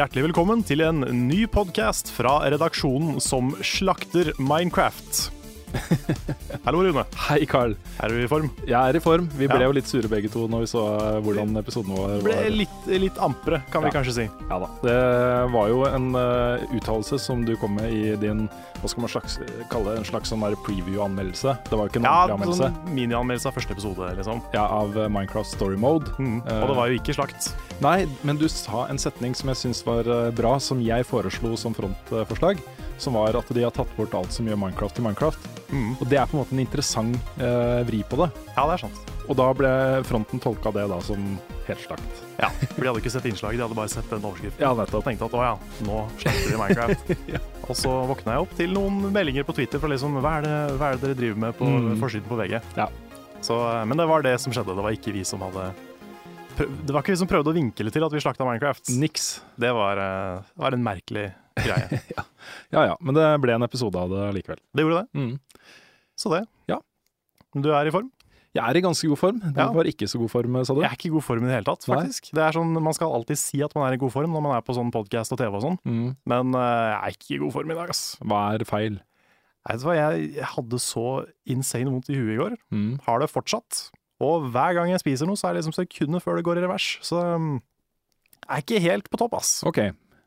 Hjertelig velkommen til en ny podkast fra redaksjonen som slakter Minecraft. Hallo, Rune. Hei, Carl. Er du i form? Jeg er i form. Vi ble Ja. jo litt sure begge to når vi så eh, hvordan episoden vår var. ble litt, litt ampere, kan vi kanskje si. Ja da. Det var jo en uh, uttalelse som du kom med i din hva skal man slags, kalle en slags sånn preview-anmeldelse. Det var jo ikke en Ja, anmeldelse sånn minianmeldelse av første episode, liksom. ja, av eh, Minecraft Story Mode. Mm. Og det var jo ikke slakt. Nei, men du sa en setning som jeg syns var bra, som jeg foreslo som frontforslag. Som var at de har tatt bort alt som gjør Minecraft til Minecraft. Mm. Og det er på en måte en interessant eh, vri på det. Ja, det er sant. Og da ble fronten tolka det da som helt slakt. Ja, For de hadde ikke sett innslaget, de hadde bare sett den overskriften. Ja, Og nettopp. tenkte at å ja, nå slakter vi Minecraft. Og så våkna jeg opp til noen meldinger på Twitter fra liksom hva er det, hva er det dere driver med på Mm. forsiden på VG? Ja. Så, men det var det som skjedde. Det var ikke vi som hadde prøv, Det var ikke vi som prøvde å vinkle til at vi slakta Minecraft. Niks. Det var, eh, det var en merkelig greie. Ja ja, men det ble en episode av det likevel. Det gjorde det. Mm. Så det. Ja. Men Du er i form? Jeg er i ganske god form. Du Ja. var ikke så god form, sa du? Jeg er ikke i god form i det hele tatt, Nei. Det er sånn, Man skal alltid si at man er i god form når man er på sånn podkast og TV og sånn, Mm. men uh, jeg er ikke i god form i dag, ass. Hva er feil? Hva, jeg, jeg hadde så insane vondt i huet i går. Mm. Har det fortsatt. Og hver gang jeg spiser noe, så er det liksom sekundet før det går i revers. Så um, jeg er ikke helt på topp, ass. OK.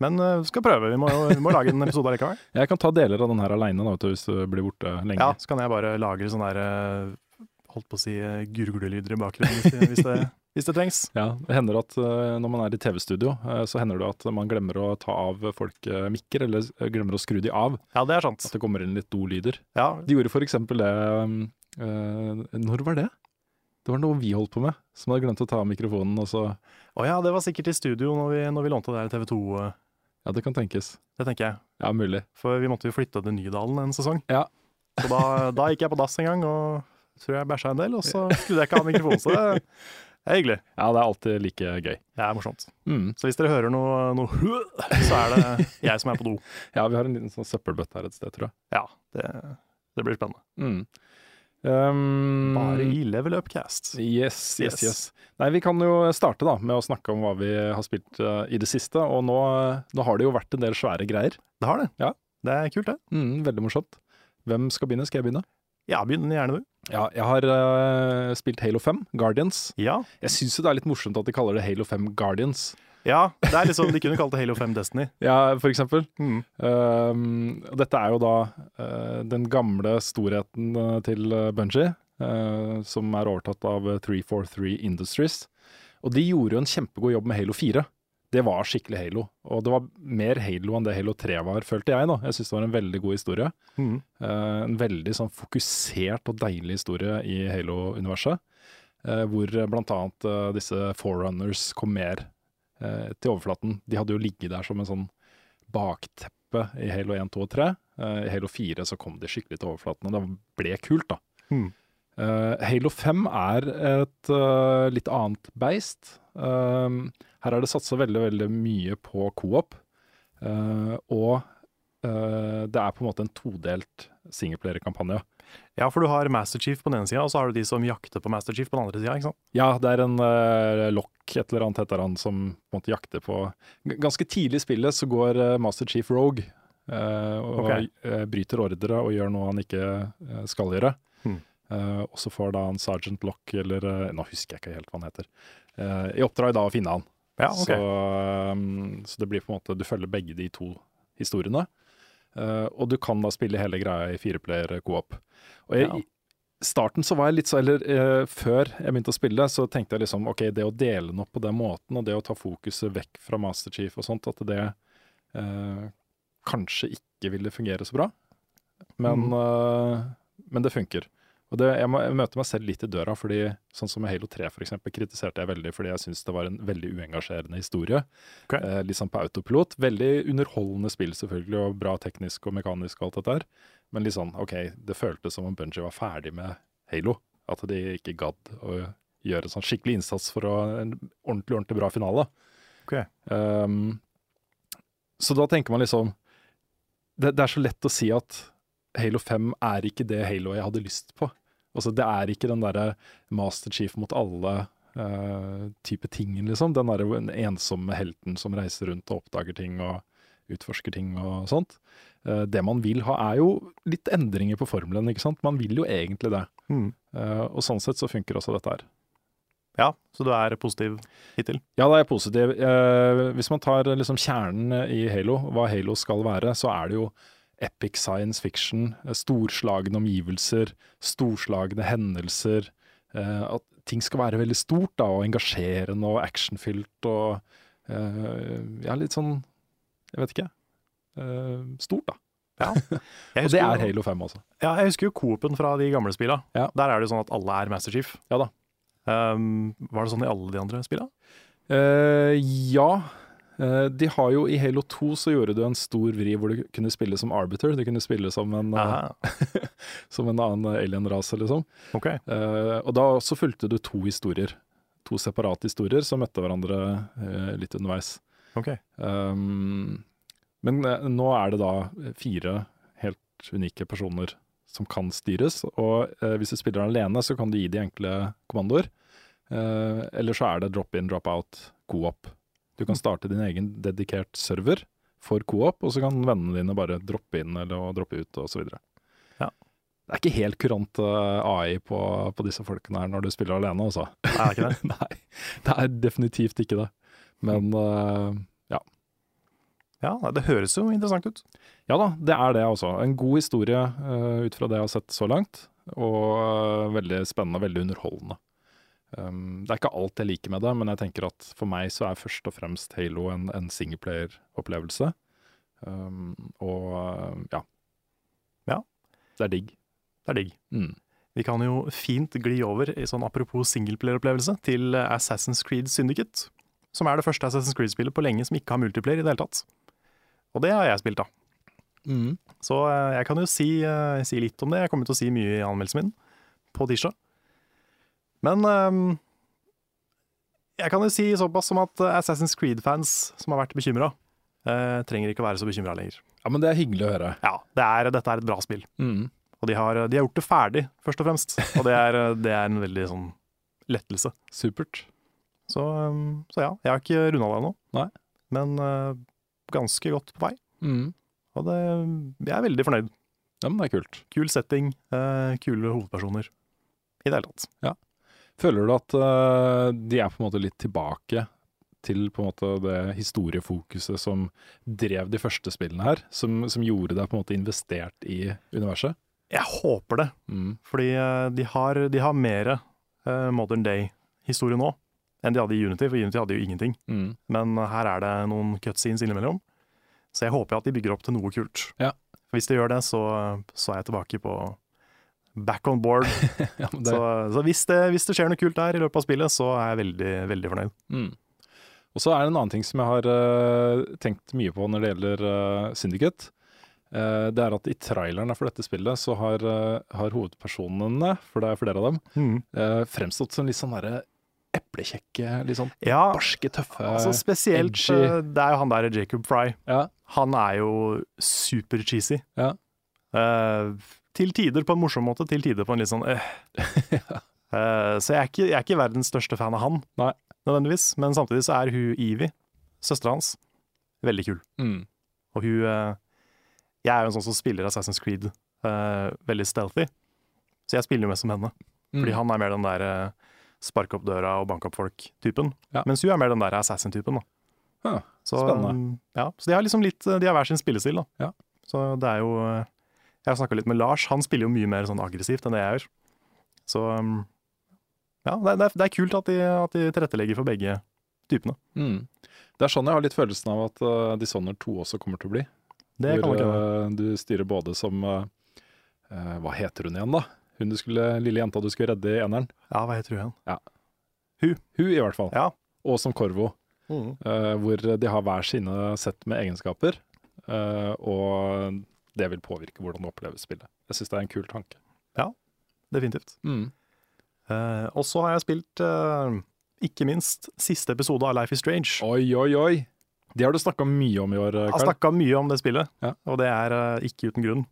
Men uh, vi skal prøve. Vi må, vi må lage en episode likevel. Jeg kan ta deler av den her aleine hvis du blir borte lenge. Ja, så kan jeg bare lage sånne der uh, Holdt på å si uh, gurglelyder i bakgrunnen hvis, det- hvis, det, hvis det trengs. Ja, Det hender at eh, når man er i TV-studio, eh, så hender det at man glemmer å ta av folk eh, mikker, eller eh, glemmer å skru de av. Ja, det er sant. At det kommer inn litt do-lyder. Ja, De gjorde for eksempel det um, eh, Når var det? Det var noe vi holdt på med, som hadde glemt å ta av mikrofonen. Og så, Å ja, det var sikkert i studio når vi, når vi lånte det her TV 2. uh, ja, det kan tenkes. Det tenker jeg. Ja, mulig. For vi måtte jo flytte til Nydalen en sesong. Ja. Så da, da gikk jeg på dass en gang og tror jeg bæsja en del, og så skrudde jeg ikke av mikrofonen. Så det er hyggelig. Ja, det er alltid like gøy. Det er morsomt. Mm. Så hvis dere hører noe, noe så er det jeg som er på do. Ja, vi har en liten sånn søppelbøtte her et sted, tror jeg. Ja, det, det blir spennende. Mm. Um, Bare i Level Upcast. Yes, yes, Yes. yes. Nei, vi kan jo starte da med å snakke om hva vi har spilt uh, i det siste. Og nå, nå har det jo vært en del svære greier. Det har det. Ja. Det er kult, det. Mm, veldig morsomt. Hvem skal begynne? Skal jeg begynne? Ja, begynn gjerne du. Ja, jeg har uh, spilt Halo 5, Guardians. Ja. Jeg syns jo det er litt morsomt at de kaller det Halo 5 Guardians. Ja, det er liksom, de kunne kalt det Halo 5 Destiny. Ja, for eksempel. Mm. Um, dette er jo da uh, den gamle storheten til til Bungie, som er overtatt av eh, 343 Industries. Og de gjorde jo en kjempegod jobb med Halo 4. Det var skikkelig Halo. Og det var mer Halo enn det Halo 3 var, følte jeg. da. Jeg syns det var en veldig god historie. Mm. Eh, en veldig sånn fokusert og deilig historie i Halo-universet. Uh, hvor annet eh, disse forerunners kom mer eh, til overflaten. De hadde jo ligget der som en sånn bakteppe i Halo 1, 2 og 3. Eh, I Halo 4 så kom de skikkelig til overflaten, og det ble kult, da. Mm. Uh, Halo 5 er et uh, litt annet beist. Uh, her er det satsa veldig, veldig mye på co-op. og det er på en måte en todelt singleplayer-kampanje. Ja, for du har Master Chief på den ene sida, og så har du de som jakter på Master Chief på den andre sida, ikke sant? Ja, det er en uh, lokk, et eller annet heter han, som på en måte jakter på Ganske tidlig i spillet så går uh, Master Chief Rogue uh, og okay. uh, bryter ordre og gjør noe han ikke eh, skal gjøre. Hmm. Eh, og så får da han Sergeant Lock, eller eh, nå husker jeg ikke helt hva han heter, eh, i oppdrag da å finne han. Ja, ok. så, um, så det blir på en måte Du følger begge de to historiene. Eh, og du kan da spille hele greia i fireplayer co-op. Og jeg, Ja. i starten så var jeg litt så Eller uh, før jeg begynte å spille, så tenkte jeg liksom OK, det å dele den opp på den måten, og det å ta fokuset vekk fra Master Chief og sånt, at det uh, kanskje ikke ville fungere så bra. Men, eh, men det funker. Og det, jeg, må, jeg møter meg selv litt i døra, fordi sånn som med Halo 3 for eksempel, kritiserte jeg veldig fordi jeg syntes det var en veldig uengasjerende historie. Okay. Eh, litt sånn på autopilot. Veldig underholdende spill selvfølgelig, og bra teknisk og mekanisk og alt dette her. Men litt sånn, OK, det føltes som om Bungie var ferdig med Halo. At de ikke gadd å gjøre sånn skikkelig innsats for å en ordentlig, ordentlig bra finale. Ok. Um, så da tenker man liksom det, det er så lett å si at Halo 5 er ikke det Halo jeg hadde lyst på. Altså, det er ikke den derre Master Chief mot alle uh, type tingen, liksom. Den derre ensomme helten som reiser rundt og oppdager ting og utforsker ting og sånt. Uh, det man vil ha, er jo litt endringer på formelen, ikke sant. Man vil jo egentlig det. Mm. Uh, og sånn sett så funker også dette her. Ja, så du er positiv hittil? Ja, da er jeg positiv. Hvis man tar liksom kjernen i Halo, hva Halo skal være, så er det jo epic science fiction, eh, storslagne omgivelser, storslagne hendelser. Eh, at ting skal være veldig stort da, og engasjerende og actionfylt og eh, ja, litt sånn Jeg vet ikke. Stort, da. Ja. Og det er Halo 5 altså. Ja, jeg husker jo Coop-en fra de gamle spilla. Ja. Der er det jo sånn at alle er Master Chief. Ja da. Um, var det sånn i alle de andre spilla? Uh, ja. Eh, de har jo I Halo 2 så gjorde du en stor vri hvor du kunne spille som arbiter. Du kunne spille som en, eh, som en annen alien-rase, liksom. Okay. Eh, og da også fulgte du to historier. To separate historier som møtte hverandre litt underveis. Okay. Um, men nå er det da fire helt unike personer som kan styres. Og eh, hvis du spiller alene, så kan du gi de enkle kommandoer. Eh, eller så er det drop in, drop out, co-op. Du kan starte din egen dedikert server for co-op, og så kan vennene dine bare droppe inn eller droppe ut osv. Ja. Det er ikke helt kurant eh, AI på, på disse folkene her når du spiller alene, altså. Er det ikke det? Nei, det er definitivt ikke det. Men uh, Ja, Ja, det høres jo interessant ut. Ja da, det er det også. En god historie uh, ut fra det jeg har sett så langt. Og uh, veldig spennende, veldig underholdende. Um, det er ikke alt jeg liker med det, men jeg tenker at for meg så er først og fremst Halo en, en singleplayer-opplevelse. Um, og ja. Ja. Det er digg. Det er digg. Mm. Vi kan jo fint gli over, i sånn apropos singleplayer-opplevelse, til Assassin's Creed Syndicate. Som er det første Assassin's Creed-spillet på lenge som ikke har multiplayer i det hele tatt. Og det har jeg spilt, da. Mm. Så eh, jeg kan jo si, eh, si litt om det. Jeg kommer til å si mye i anmeldelsen min på tirsdag. Men eh, jeg kan jo si såpass som at eh, Assassin's Creed-fans som har vært bekymra, trenger ikke å være så bekymra lenger. Ja, men det er hyggelig å høre. Ja, det er, dette er et bra spill. Mm. Og de har, de har gjort det ferdig, først og fremst. Og det er, det er en veldig sånn lettelse. Supert. Så, um, så ja, jeg har ikke runda det ennå. Men uh, ganske godt på vei. Mm. Og det, jeg er veldig fornøyd. Ja, men det er kult. Kul setting, uh, kule hovedpersoner. I det hele tatt. Føler du at eh, de er på en måte litt tilbake til på en måte det historiefokuset som drev de første spillene her? Som, som gjorde deg på en måte investert i universet? Jeg håper det, Mm. fordi uh, de har, de har mer uh, modern day-historie nå enn de hadde i Unity, for Unity hadde jo ingenting. Mm. Men her er det noen cutscenes innimellom, så jeg håper at de bygger opp til noe kult. Ja. Hvis de gjør det, så, så er jeg tilbake på back on board. Ja, det, Så, så hvis, det, hvis det skjer noe kult der i løpet av spillet, så er jeg veldig, veldig fornøyd. mm. Og så er det en annen ting som jeg har uh, tenkt mye på når det gjelder uh, Syndicate. Uh, det er at i trailerne for dette spillet så har, har hovedpersonene, for det er flere av dem, Mm. fremstått som litt sånn derre eplekjekke, litt sånn Ja, barske, tøffe altså spesielt edgy. Det er jo han der Jacob Fry. Ja. Han er jo super-cheesy. Ja. Eh, til tider på en morsom måte, til tider på en litt sånn eh. Eh, så jeg er, ikke, jeg er ikke verdens største fan av han, Nei. nødvendigvis. Men samtidig så er hun Evie, søstera hans, veldig kul. Mm. Og hun eh, Jeg er jo en sånn som spiller Assassin's Creed uh, veldig stealthy, så jeg spiller jo mest som henne. Fordi Mm. han er mer den der sparke opp døra og banke opp folk-typen. Ja. Mens hun er mer den der assassin-typen. da. Ja, Så, spennende. um, Ja, så de har liksom litt De har hver sin spillestil, da. Ja. Så det er jo Jeg har snakka litt med Lars, han spiller jo mye mer sånn aggressivt enn det jeg gjør. Så um, ja, det er, det er, kult at de, at de tilrettelegger for begge typene. Mm. Det er sånn jeg har litt følelsen av at uh, Dishonored 2 også kommer til å bli. Det kan hvor nok uh, du styrer både som uh, uh, Hva heter hun igjen, da? Hun du skulle, lille jenta du skulle redde i eneren. Ja, hva heter hun igjen? Hun, i hvert fall. Ja. Og som Korvo. Mm. hvor de har hver sine sett med egenskaper. og det vil påvirke hvordan du opplever spillet. Jeg syns det er en kul tanke. Ja, Definitivt. Mm. Uh, og så har jeg spilt, uh, ikke minst, siste episode av Life is Strange. Oi, oi, oi! Det har du snakka mye om i år, Karl. Jeg har snakka mye om det spillet, Ja. og det er uh, ikke uten grunn.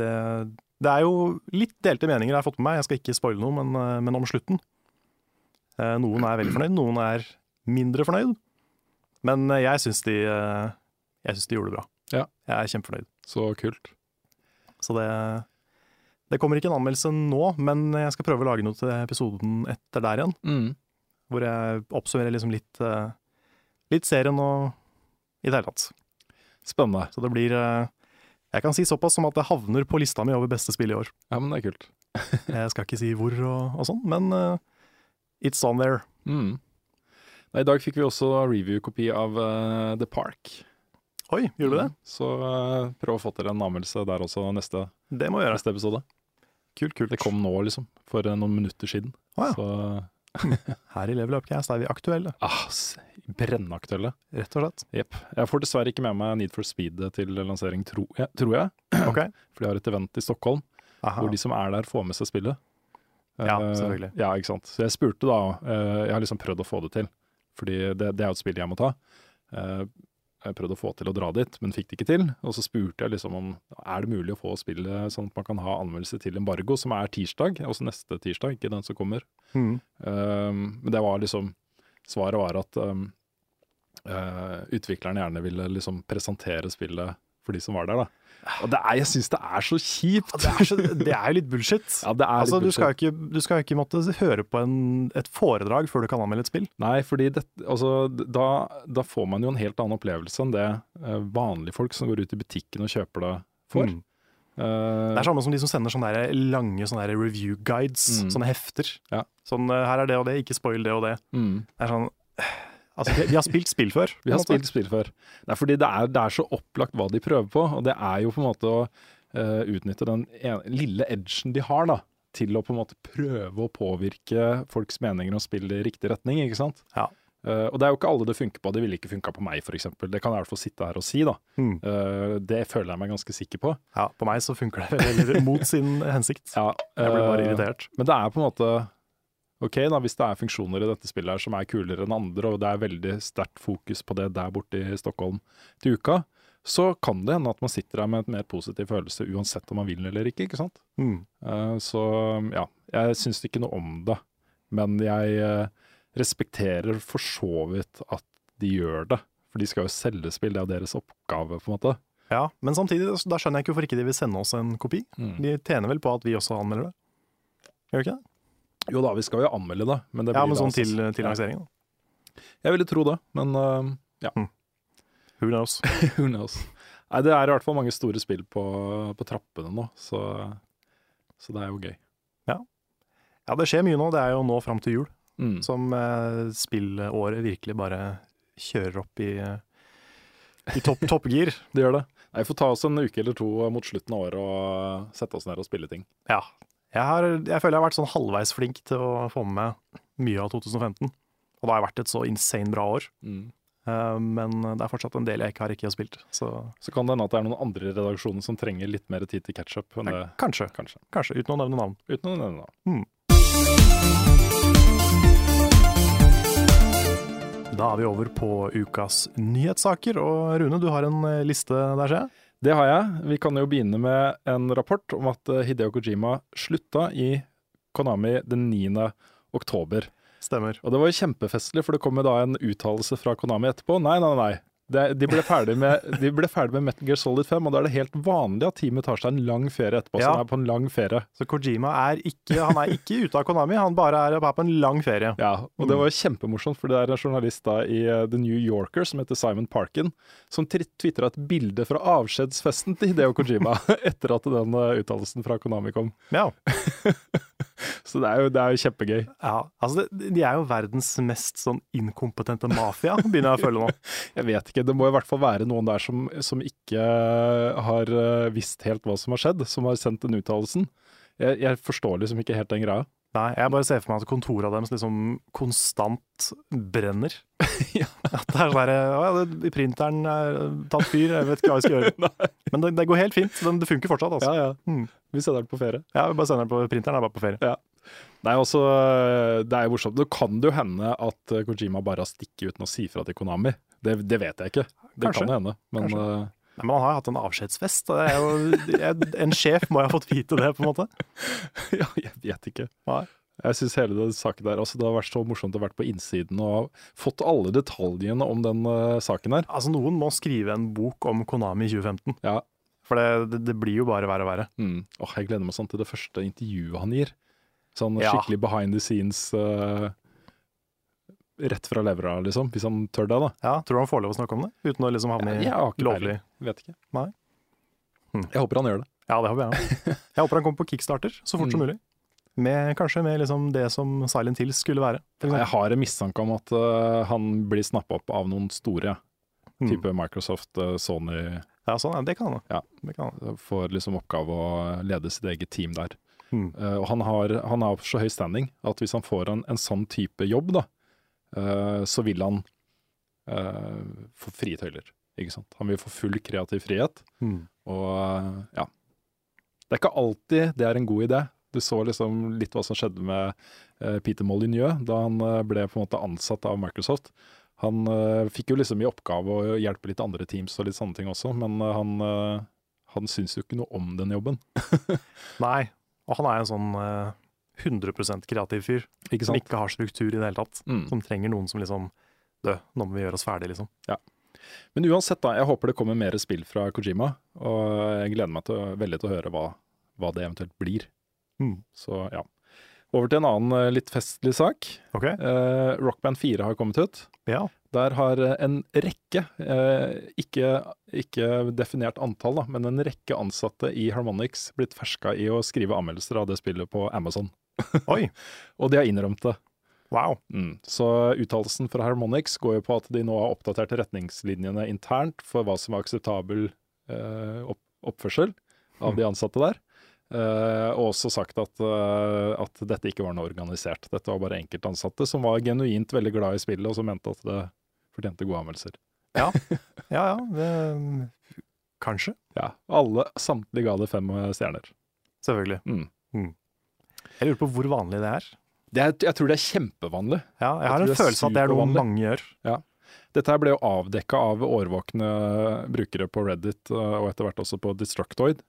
Det, det er jo litt delte meninger jeg har fått med meg, jeg skal ikke spoile noe, men, eh, men om slutten. Eh, noen er veldig fornøyd, noen er mindre fornøyd. Men eh, jeg syns de, eh, synes de gjorde det bra. Ja. Jeg er kjempefornøyd. Så kult. Så det, det kommer ikke en anmeldelse nå, men jeg skal prøve å lage noe til episoden etter der igjen. Mm. Hvor jeg oppsummerer liksom litt, eh, litt serien og i det hele tatt. Spennende. Så det blir eh, Jeg kan si såpass som at det havner på lista mi over beste spill i år. Ja, men det er kult. Jeg skal ikke si hvor og, og sånn, men uh, it's on there. Mm. I dag fikk vi også review-kopi av uh, The Park. Oi, gjorde vi det? Så uh, prøv å få til en anmeldelse der også neste, Det må vi gjøre. neste episode. Kult, kult. Det kom nå, liksom. For eh, noen minutter siden. Å ja. Så Her i Level Upcast er vi aktuelle, ah, brennaktuelle. rett og slett. Jepp. Jeg får dessverre ikke med meg Need for Speed til lansering, tro, ja, tror jeg. Ok. For de har et event i Stockholm Aha. hvor de som er der, får med seg spillet. Ja, selvfølgelig. selvfølgelig. Ja, ikke sant. Så jeg spurte da uh, Jeg har liksom prøvd å få det til, fordi det, det er jo et spill jeg må ta. Eh, jeg prøvde å få til å dra dit, men fikk det ikke til. Og så spurte jeg liksom om er det mulig å få spillet sånn at man kan ha anmeldelse til embargo, som er tirsdag, også neste tirsdag, ikke den som kommer. Mm. Um, men det var liksom Svaret var at um, uh, utvikleren gjerne ville liksom presentere spillet for de som var der, da. Og det er, jeg syns det er så kjipt! Det er, så, det er jo litt bullshit. Ja, det er altså, litt du skal jo ikke, du skal ikke måtte høre på en, et foredrag før du kan anmelde et spill. Nei, fordi det, altså, da, da får man jo en helt annen opplevelse enn det eh, vanlige folk som går ut i butikken og kjøper det, får. Mm. Uh, Det er samme som de som sender sånne der lange sånne der review guides, Mm. sånne hefter. Ja. Sånn eh, her er det og det, ikke spoil det og det. mm. Det er sånn Altså, vi, har spilt spill før. Vi har spilt spill før. Det er fordi det er, det er så opplagt hva de prøver på, og det er jo på en måte å uh, utnytte den ene, lille edgen de har, da, til å på en måte prøve å påvirke folks meninger og spille i riktig retning, ikke sant? Ja. Uh, og det er jo ikke alle det funker på. Det ville ikke funka på meg, f.eks. Det kan jeg i hvert fall sitte her og si, da. Mm. Uh, det føler jeg meg ganske sikker på. Ja, på meg så funker det mot sin hensikt. Ja, Jeg blir bare irritert. Men det er på en måte Ok, da, hvis det er funksjoner i dette spillet her som er kulere enn andre, og det er veldig sterkt fokus på det der borte i Stockholm til uka, så kan det hende at man sitter der med et mer positiv følelse uansett om man vil eller ikke, ikke sant? Mm. Uh, så ja, jeg syns ikke noe om det, men jeg uh, respekterer for så vidt at de gjør det. For de skal jo selge spill, det er deres oppgave, på en måte. Ja, men samtidig, da skjønner jeg ikke hvorfor ikke de vil sende oss en kopi. Mm. De tjener vel på at vi også anmelder det? Gjør de ikke det? Jo da, vi skal jo anmelde det, men det blir Ja, men sånn til, til Ja. lanseringen. da. Jeg ville tro det, men uh, ja. Who knows? Who knows? Nei, det er i hvert fall mange store spill på, på trappene nå, så, så det er jo gøy. Ja, det skjer mye nå. Det er jo nå fram til jul Mm. som uh, spillåret virkelig bare kjører opp i, i topp, toppgir. Det gjør det. Nei, Vi får ta oss en uke eller to mot slutten av året og sette oss ned og spille ting. Ja. Jeg, har, jeg føler jeg har vært sånn halvveis flink til å få med meg mye av 2015. Og det har vært et så insane bra år. Mm. Uh, men det er fortsatt en del jeg ikke har ikke spilt. Så Så kan det hende at det er noen andre i redaksjonen som trenger litt mer tid til catch-up det. kanskje, Kanskje. kanskje, uten å nevne navn. Uten å nevne navn. Da er vi over på ukas nyhetssaker, og Rune, du har en eh, liste der, ser jeg. Det har jeg. Vi kan jo begynne med en rapport om at eh, Hideo Kojima slutta i Konami den 9. oktober. Stemmer. Og det var jo kjempefestlig, for det kom jo da en uttalelse fra Konami etterpå. Nei, nei, nei. Det, de, ble ferdig med, de ble ferdig med Metal Gear Solid 5, og da er det helt vanlig at teamet tar seg en lang ferie etterpå. Ja. Så han er på en lang ferie. Så Kojima er ikke, han er ikke ute av Konami, han bare er på en lang ferie. Ja, og det var kjempemorsomt, for det er en journalist da i eh, The New Yorker som heter Simon Parkin, som tvitra et bilde fra avskjedsfesten til Hideo Kojima etter at den eh, uttalelsen fra Konami kom. Ja. Så det er jo, det er jo kjempegøy. ja. Altså, det, de er jo verdens mest sånn inkompetente mafia, begynner jeg å føle nå. Jeg vet ikke, det må i hvert fall være noen der som, som ikke har eh, visst helt hva som har skjedd, som har sendt den uttalelsen. Jeg, jeg forstår liksom ikke helt den greia. Nei, jeg bare ser for meg at kontoret deres liksom konstant brenner. At det er sånn her, Å ja, det, printeren er tatt fyr, jeg vet ikke hva jeg skal gjøre. Men det, det går helt fint. Den, det funker fortsatt, altså. Ja, ja. Mm. Vi sender den på ferie. Ja, vi bare sender den på printeren, er bare på ferie. Nei, også, det er jo morsomt. Det kan jo hende at eh, Kojima bare har stikket uten å si fra til Konami. Det, det vet jeg ikke. Det Kanskje. kan jo hende. Men eh, Nei, men han har jo hatt en avskjedsfest. en sjef må jo ha fått vite det, på en måte. ja, jeg vet ikke. Nei. Jeg syns hele den saken der altså Det har vært så morsomt å ha vært på innsiden og fått alle detaljene om den uh, saken her. Altså, noen må skrive en bok om Konami i 2015. Ja. For det, det, det blir jo bare verre og verre. Mm. Åh, jeg gleder meg sånn til det første intervjuet han gir. Sånn Ja. skikkelig behind the scenes eh, Rett fra levra, liksom. Hvis han tør det, da. Ja, Tror du han får lov å snakke om det? Uten å liksom havne i ja, lovlig. Vet ikke. Nei. Hm. Jeg håper han gjør det. Ja, det håper jeg òg. Jeg håper han kommer på kickstarter så fort som Mm. mulig. Med, kanskje med liksom det som Silent Hill skulle være. Jeg har en mistanke om at uh, han blir snappa opp av noen store. Mm. Type Microsoft, uh, Sony Ja, sånn, ja, det kan han. Ja. Det kan han. får liksom oppgave å lede sitt eget team der. Mm. Uh, og han har, han har så høy standing at hvis han får en, en sånn type jobb, da, eh, så vil han eh, få frie tøyler. Ikke sant? Han vil få full kreativ frihet. Mm. Og eh, ja. Det er ikke alltid det er en god idé. Du så liksom litt hva som skjedde med eh, Peter Molyneux da han eh, ble på en måte ansatt av Microsoft. Han eh, fikk jo liksom i oppgave å hjelpe litt andre teams og litt sånne ting også, men eh, han, uh, han syns jo ikke noe om den jobben. Nei, og han er en sånn eh, 100 kreativ fyr. Ikke Som ikke har struktur i det hele tatt. Mm. Som trenger noen som liksom Dø, nå må vi gjøre oss ferdig, liksom. Ja. Men uansett, da, jeg håper det kommer mer spill fra Kojima, og jeg gleder meg til, veldig til å høre hva, hva det eventuelt blir. Mm. Så ja. Over til en annen eh, litt festlig sak. OK? Eh, Rockband 4 har kommet ut. Ja. Der har eh, en rekke, eh, ikke, ikke definert antall, da, men en rekke ansatte i Harmonix blitt ferska i å skrive anmeldelser av det spillet på Amazon. Oi. Og de har innrømt det. Wow. Mm. Så uttalelsen fra Harmonix går jo på at de nå har oppdatert retningslinjene internt for hva som er akseptabel eh, opp oppførsel av de ansatte der. Eh, og også sagt at, eh, at dette ikke var noe organisert. Dette var bare enkeltansatte som var genuint veldig glad i spillet, og som mente at det fortjente gode anmeldelser. Ja ja. Det, kanskje. Ja, alle, Samtlige ga det fem stjerner. Selvfølgelig. Mm. Jeg lurer på hvor vanlig det er. Det er, jeg tror det er kjempevanlig. Ja, jeg har jeg en følelse av at det er noe mange gjør. Dette her ble jo avdekka av årvåkne brukere på Reddit, eh, og etter hvert også på Destructoid,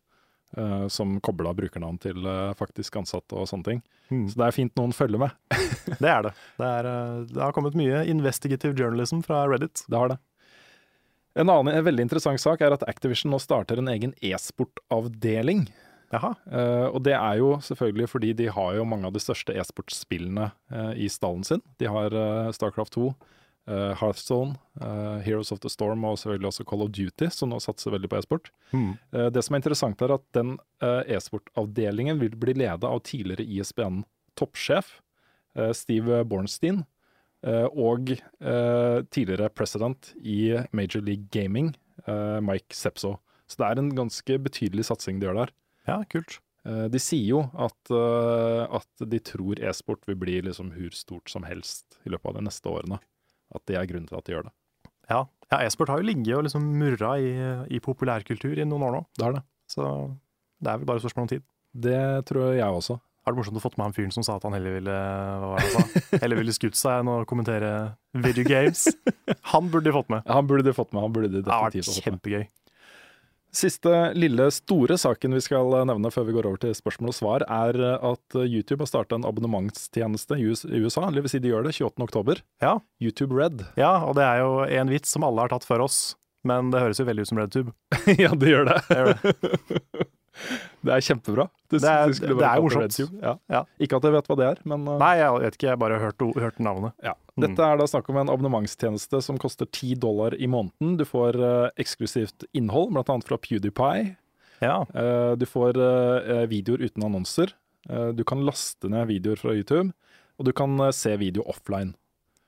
eh, som kobla brukernavn til eh, faktisk ansatte og sånne ting. Mm. Så det er fint noen følger med. Det er det. Det, er, det har kommet mye investigative journalism fra Reddit. Det har det. En annen en veldig interessant sak er at Activision nå starter en egen e-sportavdeling. Jaha. Uh, og det er jo selvfølgelig fordi de har jo mange av de største e-sportspillene uh, i stallen sin. De har uh, Starcraft 2, eh, Hearthstone, eh, Heroes of the Storm og selvfølgelig også Call of Duty, som nå satser veldig på e-sport. Mm. Eh, det som er interessant er at den eh, e-sportavdelingen vil bli leda av tidligere ISBN-toppsjef eh, Steve Bornstein, eh, og eh, tidligere president i Major League Gaming, eh, Mike Sepso. Så det er en ganske betydelig satsing de gjør der. Ja, kult. Eh, De sier jo at, eh, at de tror e-sport vil bli liksom hvor stort som helst i løpet av de neste årene. At det er grunnen til at de gjør det. Ja, ja e-sport har jo ligget og liksom murra i, i populærkultur i noen år nå. Det har det. Så det er vel bare et spørsmål om tid. Det tror jeg også. Har det morsomt å fått med han fyren som sa at han heller ville hva det? Heller ville skutt seg enn å kommentere video games. Han burde de fått med. Han burde de fått med. Han burde de Det har vært definitivt fått med. kjempegøy. Siste lille store saken vi skal nevne før vi går over til spørsmål og svar, er at YouTube har starta en abonnementstjeneste i USA. Eller vil si de gjør det 28. oktober. Ja. YouTube Red. ja, og det er jo en vits som alle har tatt før oss, men det høres jo veldig ut som RedTube. ja, det gjør det. Det gjør det. Det er kjempebra. Det er- du det er morsomt. Ja. Ja. Ikke at jeg vet hva det er, men uh, Nei, jeg vet ikke, jeg bare hørte, hørt navnet. ja. Mm. Dette er da snakk om en abonnementstjeneste som koster 10 dollar i måneden. Du får uh, eksklusivt innhold, bl.a. fra PewDiePie. Ja, Uh, du får videoer uten annonser. Du kan laste ned videoer fra YouTube, og du kan se video offline.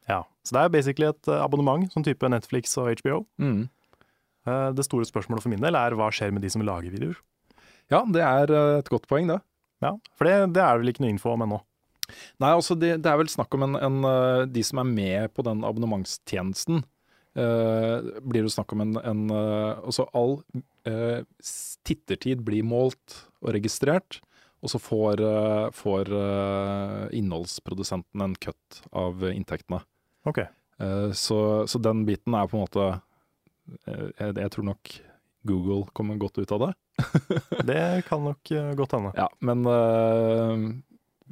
ja. Så det er basically et abonnement, sånn type Netflix og HBO. Mm. Det store spørsmålet for min del er hva skjer med de som lager videoer? Ja, det er uh, et godt poeng, det. Ja, For det, det er vel ikke noe info om ennå. Nei, altså det, det er vel snakk om en, en uh, De som er med på den abonnementstjenesten, eh, blir det snakk om en, en uh, Altså all eh, tittertid blir målt og registrert, og så får, får innholdsprodusenten en cut av inntektene. Ok. Uh, så, så den biten er på en måte jeg, jeg tror nok Google kommer godt ut av det. Det kan nok eh, godt hende. Ja, men øh,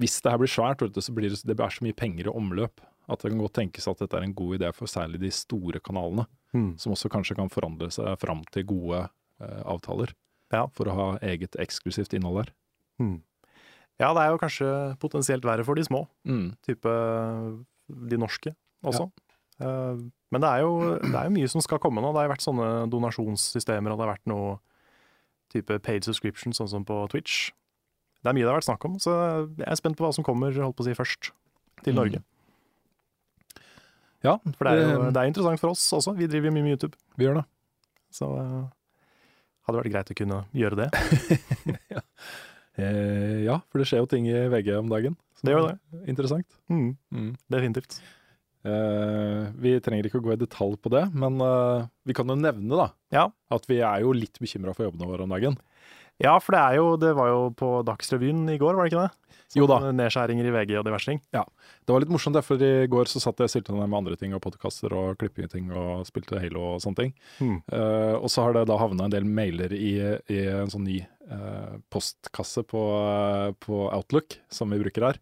hvis det her blir svært, så blir det, det er så mye penger i omløp at det kan godt tenkes at dette er en god idé for særlig de store kanalene, mm. som også kanskje kan forandre seg fram til gode øh, avtaler Ja. for å ha eget eksklusivt innhold der. Mm. Ja, det er jo kanskje potensielt verre for de små, Mm. type de norske også. Eh, Men det er, jo, det er jo mye som skal komme nå. Det har vært sånne donasjonssystemer, og det har vært noe type paid subscription, sånn som på Twitch. Det er mye det har vært snakk om, så jeg er spent på hva som kommer holdt på å si, først til Mm. Norge. Ja, For det er jo det er interessant for oss også. Vi driver jo mye med YouTube, vi gjør det. så uh, hadde vært greit å kunne gjøre det. Eh, ja, for det skjer jo ting i VG om dagen. Det gjør det. Interessant. Mm, Mm. definitivt. Eh, vi trenger ikke å gå i detalj på det, men eh, vi kan jo nevne da, Ja. at vi er jo litt bekymra for jobbene våre om dagen. Ja, for det er jo Det var jo på Dagsrevyen i går, var det ikke det? Jo da. Nedskjæringer i VG og diverse ting. Ja. Det var litt morsomt, derfor i går så satt jeg og stilte ned med andre ting og podkaster og klipping og spilte Halo og sånne ting. Hmm. Uh, og så har det da havna en del mailer i, i en sånn ny uh, postkasse på, uh, på Outlook, som vi bruker her,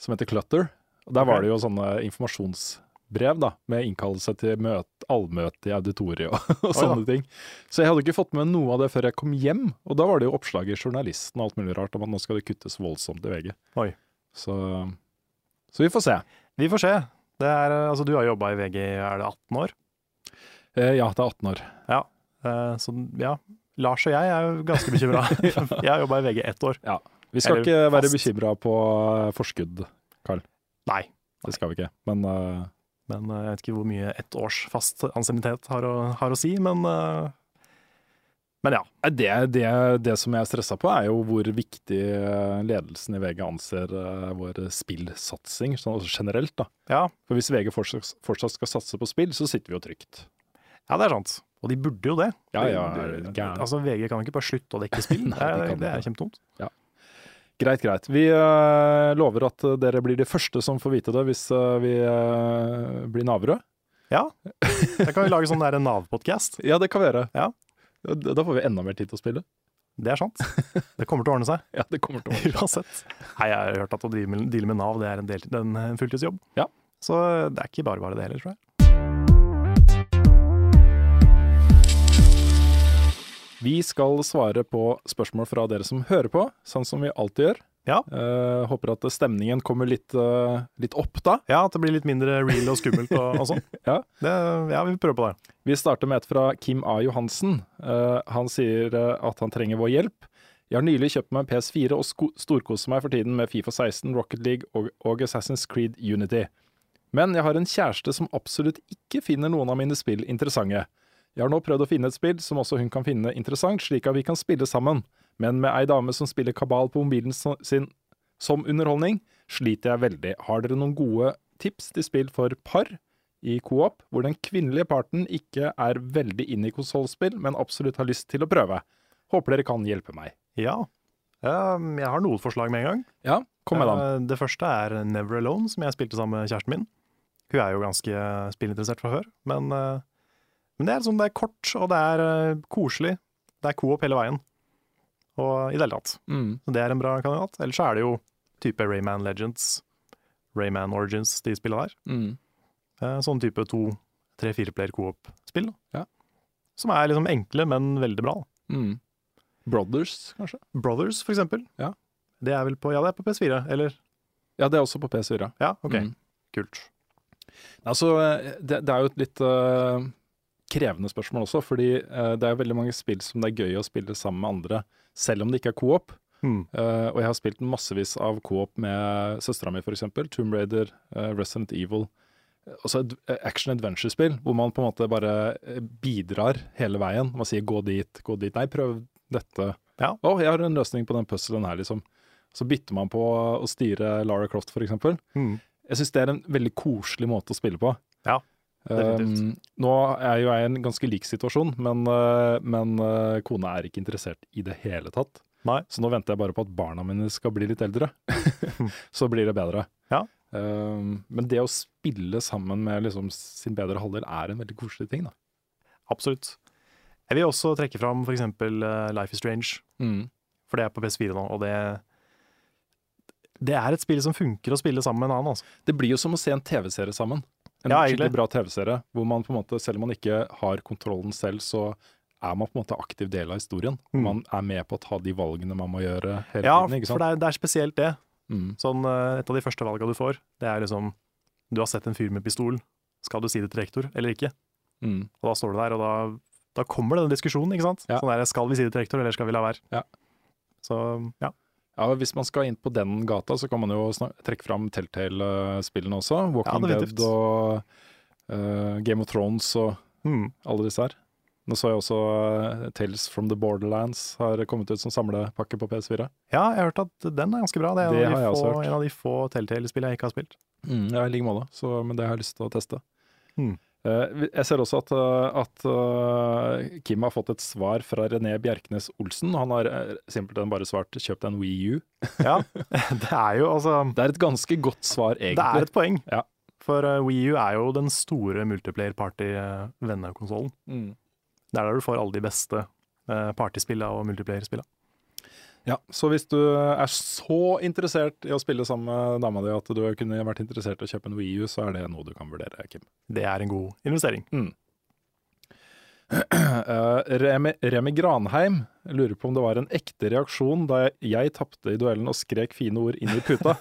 som heter Clutter. Og der var det jo sånne informasjonsbrev da, med innkallelse til møte, allmøte i auditoriet og, og oh, sånne ting. Så jeg hadde ikke fått med noe av det før jeg kom hjem, og da var det jo oppslag i Journalisten og alt mulig rart om at nå skal det kuttes voldsomt i VG. Så, så vi får se. Vi får se. Det er, eh, altså, du har jobba i VG er det 18 år? Eh, ja, det er 18 år. Eh, Så ja, Lars og jeg er jo ganske bekymra. jeg har jobba i VG ett år. Vi skal Eller ikke være bekymra på forskudd, forskudd, Nei, det skal vi ikke. Men uh, men uh, jeg vet ikke hvor mye ett års fast ansiennitet har, har å si, men eh, Men ja. det, det, det som jeg er stressa på, er jo hvor viktig ledelsen i VG anser vår spillsatsing sånn altså generelt. da. Ja, For hvis VG fortsatt, fortsatt skal satse på spill, så sitter vi jo trygt. ja, det er sant. Og de burde jo det. Ja, ja, altså, VG kan ikke bare slutte å dekke spill. Nei, de det, det er ikke. kjempedumt. Greit, greit. Vi uh, lover at dere blir de første som får vite det hvis uh, vi uh, blir navere. Ja. Da kan vi lage sånn Nav-podkast. Ja, det kan vi gjøre. Ja. Da får vi enda mer tid til å spille. Det er sant. Det kommer til å ordne seg. Ja, det kommer til å ordne seg. Uansett. Nei, jeg har hørt at å deale med Nav det er en, del, en, en fulltidsjobb. Ja. Så det er ikke bare bare det heller, tror jeg. Vi skal svare på spørsmål fra dere som hører på, sånn som vi alltid gjør. Ja. Uh, håper at stemningen kommer litt, uh, litt opp da. Ja, at det blir litt mindre real og skummelt og, og sånn. Ja. Ja, vi prøver på det. Vi starter med et fra Kim A. Johansen. Uh, han sier at han trenger vår hjelp. Jeg har nylig kjøpt meg en PS4 og storkoser meg for tiden med Fifa 16, Rocket League og, og Assassin's Creed Unity. Men jeg har en kjæreste som absolutt ikke finner noen av mine spill interessante. Jeg har nå prøvd å finne et spill som også hun kan finne interessant, slik at vi kan spille sammen. Men med ei dame som spiller kabal på mobilen sin som underholdning, sliter jeg veldig. Har dere noen gode tips til spill for par? i coop, hvor den kvinnelige parten ikke er veldig inne i konsollspill, men absolutt har lyst til å prøve. Håper dere kan hjelpe meg. Ja. Um, jeg har noen forslag med en gang. Ja, kom med dem. Uh, Det første er Never Alone, som jeg spilte sammen med kjæresten min. Hun er jo ganske spillinteressert fra før, men, uh, men det er sånn, det er kort, og det er uh, koselig. Det er coop hele veien. Og i det hele tatt. Mm. Så det er en bra kandidat. Ellers så er det jo type Rayman Legends, Rayman Origins, de spillene der. Mm. Uh, Sånn type to, tre, fire player coop-spill. Ja. Som er liksom enkle, men veldig bra. Mm. Brothers, kanskje? Brothers, for eksempel. Ja. Det er vel på, ja, det er på PS4, eller? Ja, det er også på PS4. Ja, ok. Mm. Kult. Altså, det, det er jo et litt øh, krevende spørsmål også, fordi uh, det er veldig mange spill som det er gøy å spille sammen med andre, selv om det ikke er coop. Mm. Uh, og jeg har spilt massevis av coop med søstera mi, f.eks. Tomb Raider, uh, Resident Evil. Også et action adventure-spill hvor man på en måte bare bidrar hele veien. Man sier 'gå dit', 'gå dit'. Nei, prøv dette. Ja. 'Å, jeg har en løsning på den puzzlen her', liksom. Så bytter man på å styre Lara Croft, f.eks. Mm. Jeg syns det er en veldig koselig måte å spille på. Ja. Um, nå er jo jeg i en ganske lik situasjon, men, uh, men uh, kona er ikke interessert i det hele tatt. Nei. Så nå venter jeg bare på at barna mine skal bli litt eldre. så blir det bedre. Ja. Um, men det å spille sammen med liksom sin bedre halvdel er en veldig koselig ting, da. Absolutt. Jeg vil også trekke fram for eksempel eh, Life is Strange, Mm. for det er på PS4 nå, og det det er et spill som funker å spille sammen med en annen. Altså. Det blir jo som å se en TV-serie sammen. En Ja, skikkelig bra TV-serie, hvor man på en måte, selv om man ikke har kontrollen selv, så er man på en måte aktiv del av historien. Mm. Man er med på å ta de valgene man må gjøre hele Ja, tiden. ikke for det er, det er spesielt det. Mm. Sånn, eh, et av de første valgene du får, det er liksom Du har sett en fyr med pistol, skal du si det til rektor eller ikke? Mm. Og da står du der, og da, da kommer den diskusjonen, ikke sant? Ja. Sånn der, skal vi si det til rektor, eller skal vi la være? Ja. Så ja. Ja, Hvis man skal inn på den gata, så kan man jo trekke fram Telltale-spillene også. Walking Ja. Dead og uh, Game of Thrones og Mm. alle disse her. Nå så jeg også uh, Tales from the Borderlands har kommet ut som samlepakke på PS4. ja, jeg har hørt at den er ganske bra. Det er Det en, jeg av de få, en av de få Telltale-spill jeg ikke har spilt. Mm, ja, i like måte, så- men det har jeg lyst til å teste. Mm. Eh, jeg ser også at, eh, at eh, Kim har fått et svar fra René Bjerknes Olsen. Han har simpelthen bare svart 'kjøp deg en Wii U'. Ja, det er jo altså Det er et ganske godt svar, egentlig. Det er et poeng. Ja. For Wii U er jo den store multiplayer-party-vennekonsollen. Mm. Det er der du får alle de beste partyspillene og multiplayer-spillene. Ja, så hvis du er så interessert i å spille sammen med dama di at du kunne vært interessert i å kjøpe en Wii U, så er det noe du kan vurdere, Kim. Det er en god investering. Eh, Remi, Remi Granheim lurer på om det var en ekte reaksjon da jeg, jeg tapte i duellen og skrek fine ord inn i puta.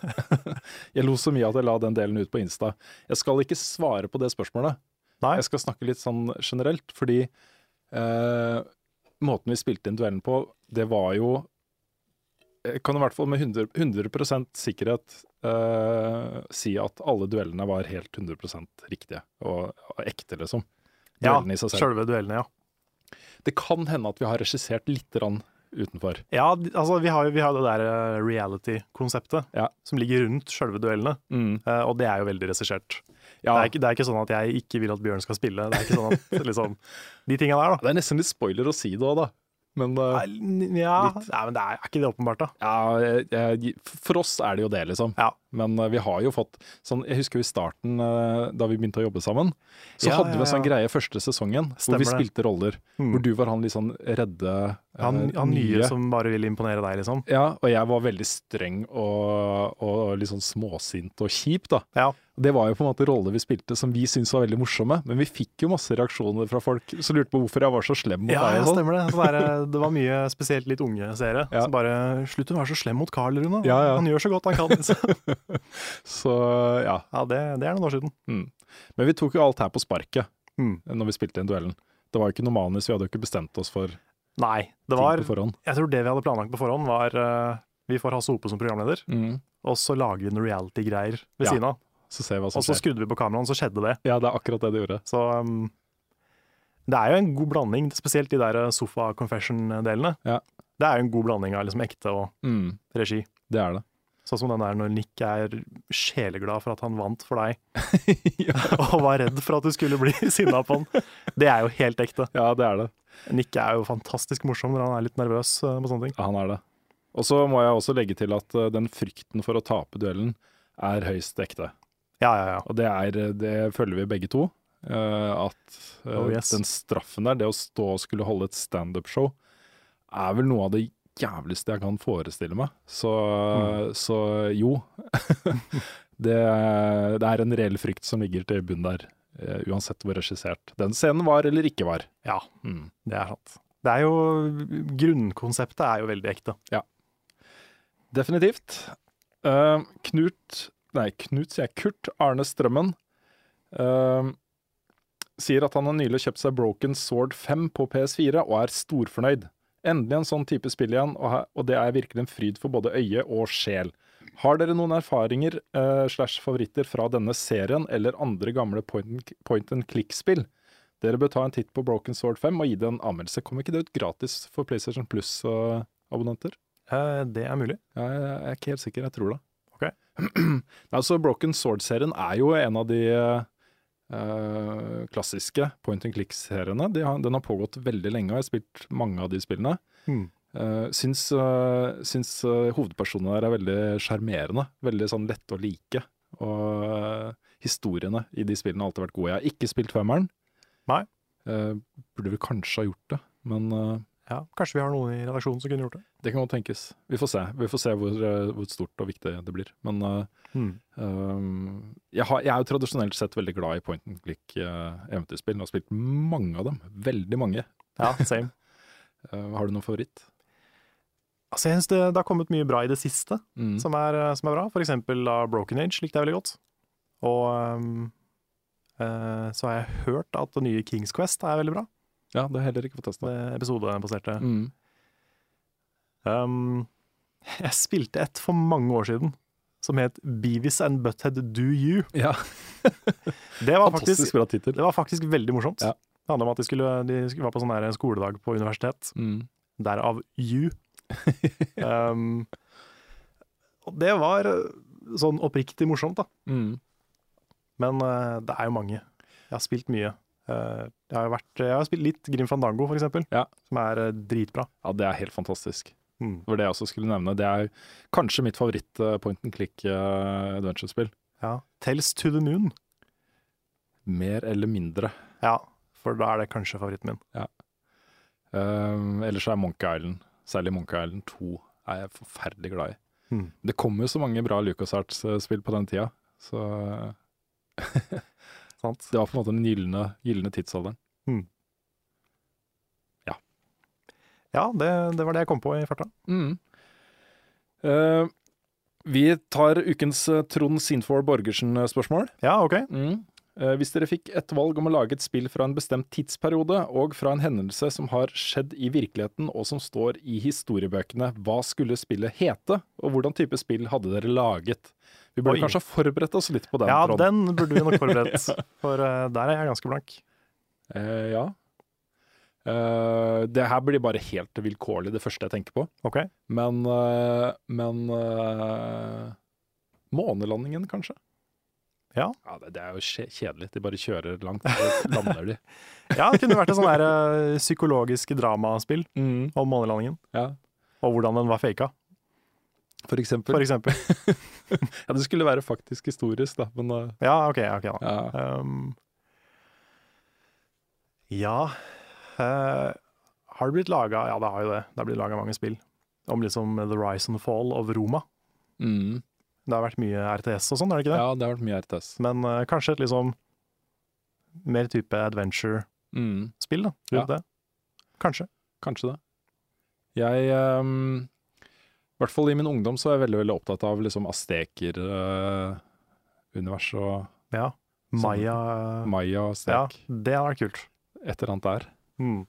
jeg lo så mye at jeg la den delen ut på Insta. Jeg skal ikke svare på det spørsmålet. Nei. Jeg skal snakke litt sånn generelt, fordi eh, måten vi spilte inn duellen på, det var jo Jeg kan i hvert fall med 100, 100 sikkerhet uh, si at alle duellene var helt 100 riktige og, og ekte, liksom. Ja, Duellene i seg selv. sjølve duellene, ja. Det kan hende at vi har regissert litt grann utenfor. Ja, altså vi har jo det der uh, reality-konseptet Ja. som ligger rundt sjølve duellene, uh, og det er jo veldig regissert. Ja, Det, er ikke, det er ikke sånn at jeg ikke vil at Bjørn skal spille. Det er ikke sånn at liksom De tinga der, da. det er nesten litt spoiler å si det òg, da. Men uh, Nei, Ja. Nei, men det er, er ikke det åpenbart, da. ja, for oss er det jo det, liksom. Ja. Men eh, vi har jo fått sånn Jeg husker i starten, eh, da vi begynte å jobbe sammen, så Ja, hadde vi en sånn greie første sesongen hvor Stemmer vi det. spilte roller. Mm. Hvor du var han litt sånn redde eh, Han, han nye som bare ville imponere deg, liksom. Ja, og jeg var veldig streng og, og litt sånn småsint og kjip, da. Ja. Det var jo på en måte roller vi spilte som vi syntes var veldig morsomme, men vi fikk jo masse reaksjoner fra folk som lurte på hvorfor jeg var så slem mot Ja, deg. ja, sånn. stemmer det. Så det, er, det var mye spesielt litt unge seere Ja. som bare Slutt å være så slem mot Carl, Rune. Ja, ja. Han gjør så godt han kan. Så ja. Ja, det, det er noen år siden. Mm. Men vi tok jo alt her på sparket Mm. når vi spilte inn duellen. Det var jo ikke noe manus, vi hadde jo ikke bestemt oss for Nei, det ting var på forhånd. Jeg tror det vi hadde planlagt på forhånd, var uh, Vi får Hasse Hope som programleder, Mm. og så lager vi noen reality-greier ved Ja, siden av. Så ser vi hva som Og så skrudde vi på kameraet, så skjedde det. Ja, det er akkurat det det gjorde. Så um, det er jo en god blanding, spesielt de der sofa-confession-delene. Ja. Det er jo en god blanding av liksom ekte og Mm. regi. Det er det. Sånn som den der når Nick er sjeleglad for at han vant for deg, og var redd for at du skulle bli sinna på han. Det er jo helt ekte. Ja, det er det. Nick er jo fantastisk morsom når han er litt nervøs eh, på sånne ting. Ja, han er det. Og så må jeg også legge til at eh, den frykten for å tape duellen er høyst ekte. Ja, ja, ja. Og det, er, det føler vi begge to. eh, at eh, Oh, yes. den straffen der, det å stå og skulle holde et standup-show, er vel noe av det jævligste jeg kan forestille meg. Så, Mm. så jo. det, det er en reell frykt som ligger til bunn der, eh, uansett hvor regissert den scenen var eller ikke var. Ja, Mm. det er sant. Det er jo Grunnkonseptet er jo veldig ekte. Definitivt. Uh, Knut Nei, Knut sier jeg. Kurt Arne Strømmen Uh, sier at han har nylig kjøpt seg Broken Sword 5 på PS4 og er storfornøyd. Endelig en sånn type spill igjen, og, det er virkelig en fryd for både øye og sjel. Har dere noen erfaringer uh, slash favoritter fra denne serien eller andre gamle point point and click-spill? Dere bør ta en titt på Broken Sword 5 og gi det en anmeldelse. Kommer ikke det ut gratis for PlayStation Plus-abonnenter? Uh, Det er mulig. Ja, jeg jeg er ikke helt sikker, jeg tror det. Ok. altså, Broken Sword-serien er jo en av de eh, klassiske point and click-seriene. De Den har pågått veldig lenge, og jeg har spilt mange av de spillene. Mm. Uh, syns uh, syns uh, hovedpersonene der er veldig sjarmerende. Veldig sånn lette å like. Og uh, historiene i de spillene har alltid vært gode. Jeg har ikke spilt femmeren. Nei. Eh, burde vel kanskje ha gjort det, men eh, Ja, Kanskje vi har noen i redaksjonen som kunne gjort det. det kan godt tenkes. Vi får se. Vi får se hvor, eh, hvor stort og viktig det blir. Men uh, Hmm. um, jeg, har, jeg er jo tradisjonelt sett veldig glad i point and click-eventyrspill. Jeg har spilt mange av dem. Veldig mange. Ja, same. uh, har du noen favoritt? Altså, jeg synes det, det har kommet mye bra i det siste Mm. som, er, som er bra. For eksempel da Broken Age likte jeg veldig godt. Og um, så har jeg hørt at det nye Kings Quest er veldig bra. Ja, det har heller ikke fått testa. Episodebaserte. Mm. Um, jeg spilte et for mange år siden som het Beavis and Butthead Do You. Ja, Det var faktisk, det var faktisk veldig morsomt. Ja. Det handler om at de, skulle, de skulle være på sånn skoledag på universitet. Mm. Derav You. um, og det var eh, sånn oppriktig morsomt, da. Mm. Men uh, det er jo mange. Jeg har spilt mye. Eh, jeg, har vært, jeg har spilt litt Grim Fandango, for eksempel, Ja. som er eh, dritbra. Ja, det er helt fantastisk. Mm. Det var det jeg også skulle nevne. Det er kanskje mitt favoritt eh, point and click eh, adventure-spill. Ja. Tales to the Moon. Mer eller mindre. Ja, for da er det kanskje favoritten min. Um, ellers er Monkey Island, særlig Monkey Island 2, er jeg forferdelig glad i. Mm. Det kom jo så mange bra LucasArts-spill på den tida, så Sant? det var på en måte den gylne, gylne tidsalderen. Ja, det, det var det jeg kom på i farta. Mm. Uh, vi tar ukens eh, Trond Sinfor Borgersen-spørsmål. Ja, ok. Mm. Eh, hvis dere fikk et valg om å lage et spill fra en bestemt tidsperiode, og fra en hendelse som har skjedd i virkeligheten og som står i historiebøkene, hva skulle spillet hete, og hvordan type spill hadde dere laget? Vi burde Oi. kanskje forberedt oss litt på den, Ja, Trond. den burde vi nok forberedt, for uh, der er jeg ganske blank. Uh, ja. Uh, det her blir bare helt vilkårlig, det første jeg tenker på. Ok. Men, uh, men Månelandingen, kanskje? Ja. det, det er jo kjedelig. De bare kjører langt, og lander de. Ja, det kunne vært et eh, psykologisk dramaspill Mm, om månelandingen, ja. og hvordan den var faka, For eksempel. for eksempel. Ja, det skulle være faktisk historisk, da, men uh, Ja, ok, ok da. ja. Um, ja Uh, Har det blitt laga Ja, det har jo det. Det har blitt laga mange spill om liksom The Rise and Fall of Roma. Mm. Det har vært mye RTS og sånn, er det ikke det? ja, det har vært mye RTS. Men uh, kanskje et liksom mer type adventure-spill, Mm. da. Ja. det. Kanskje. Kanskje det. Jeg ehm, I hvert fall i min ungdom så er jeg veldig veldig opptatt av liksom azteker-univers og Ja. Sånn. Maya maya og Ja, det hadde vært kult. Et eller annet der. Mm,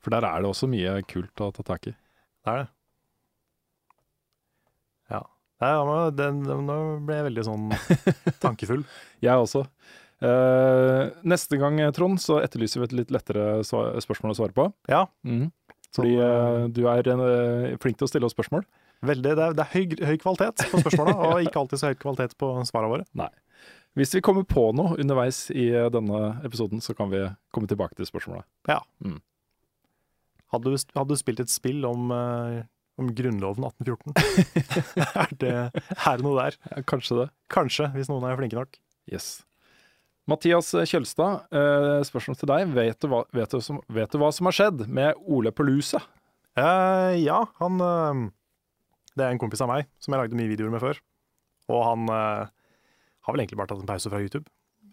For der er det også mye kult å ta tak i. det er det. Ja. Nei, nå ble jeg veldig sånn tankefull. Jeg også. Uh, neste gang, Trond, så etterlyser vi et litt lettere spørsmål å svare på. Ja. Mhm. Fordi Sånn, du er eh, flink til å stille oss spørsmål. Veldig, det er, det er høy, høy kvalitet på spørsmåla, og ikke alltid så høy kvalitet på svarene våre. Nei. Hvis vi kommer på noe underveis i denne episoden, så kan vi komme tilbake til spørsmålet. Ja. Mm. Hadde, du, hadde du spilt et spill om, om Grunnloven 1814? er, det, er det noe der? Ja, kanskje det. Kanskje, hvis noen er flinke nok. Yes. Mathias Kjølstad, eh, spørsmål til deg. Vet du, hva, vet, du som, vet du hva som har skjedd med Ole Pelusa? Eh, ja, han eh, Det er en kompis av meg som jeg lagde mye videoer med før. Og han eh, har vel egentlig bare tatt en pause fra YouTube.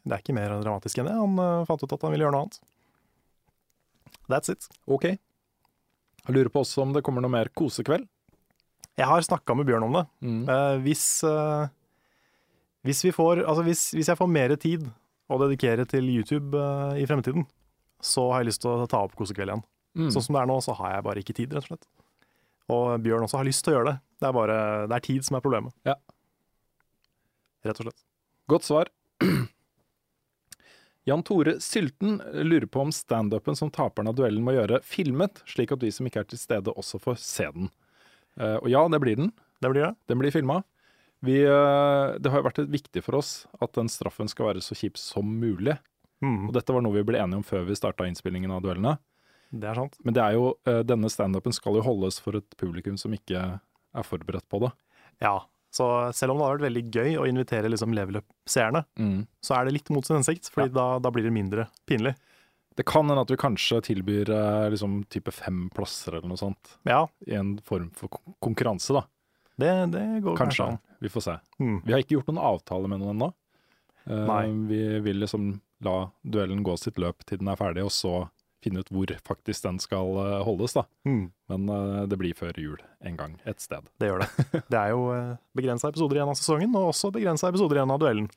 Det er ikke mer dramatisk enn det. Han fant ut at han ville gjøre noe annet. That's it. Ok. Jeg lurer på også om det kommer noe mer kosekveld. Jeg har snakka med Bjørn om det. Mm. Eh, hvis, hvis vi får Altså, hvis, hvis jeg får mer tid å dedikere til YouTube uh, i fremtiden, så har jeg lyst til å ta opp Kosekveld igjen. Mm. Sånn som det er nå, så har jeg bare ikke tid, rett og slett. Og Bjørn også har lyst til å gjøre det. Det er bare det er tid som er problemet. Ja. Rett og slett. Godt svar. Jan Tore Sylten lurer på om standupen som taperen av duellen må gjøre, filmet, slik at de som ikke er til stede, også får se den. Uh, og ja, det blir den. Det blir det. Den blir filma. Vi, eh, det har jo vært viktig for oss at den straffen skal være så kjip som mulig. Mm, Og dette var noe vi ble enige om før vi starta innspillingen av duellene. det er sant. Men det er jo, eh, denne standupen skal jo holdes for et publikum som ikke er forberedt på det. Ja. Så selv om det har vært veldig gøy å invitere liksom level up-seerne, så er det litt mot sin hensikt, fordi da, da blir det mindre pinlig. Det kan hende at vi kanskje tilbyr eh, liksom type fem plasser eller noe sånt. Ja, I en form for konkurranse, da. Det, det går kanskje, Kanskje. an. Vi får se. Mm. Vi har ikke gjort noen avtale med noen ennå. Uh, Vi vil liksom la duellen gå sitt løp til den er ferdig, og så finne ut hvor faktisk den skal eh, holdes, da. Mm, Men uh, det blir før jul en gang, et sted. det gjør det. Det er jo begrensa episoder igjen av sesongen, og også begrensa episoder igjen av duellen.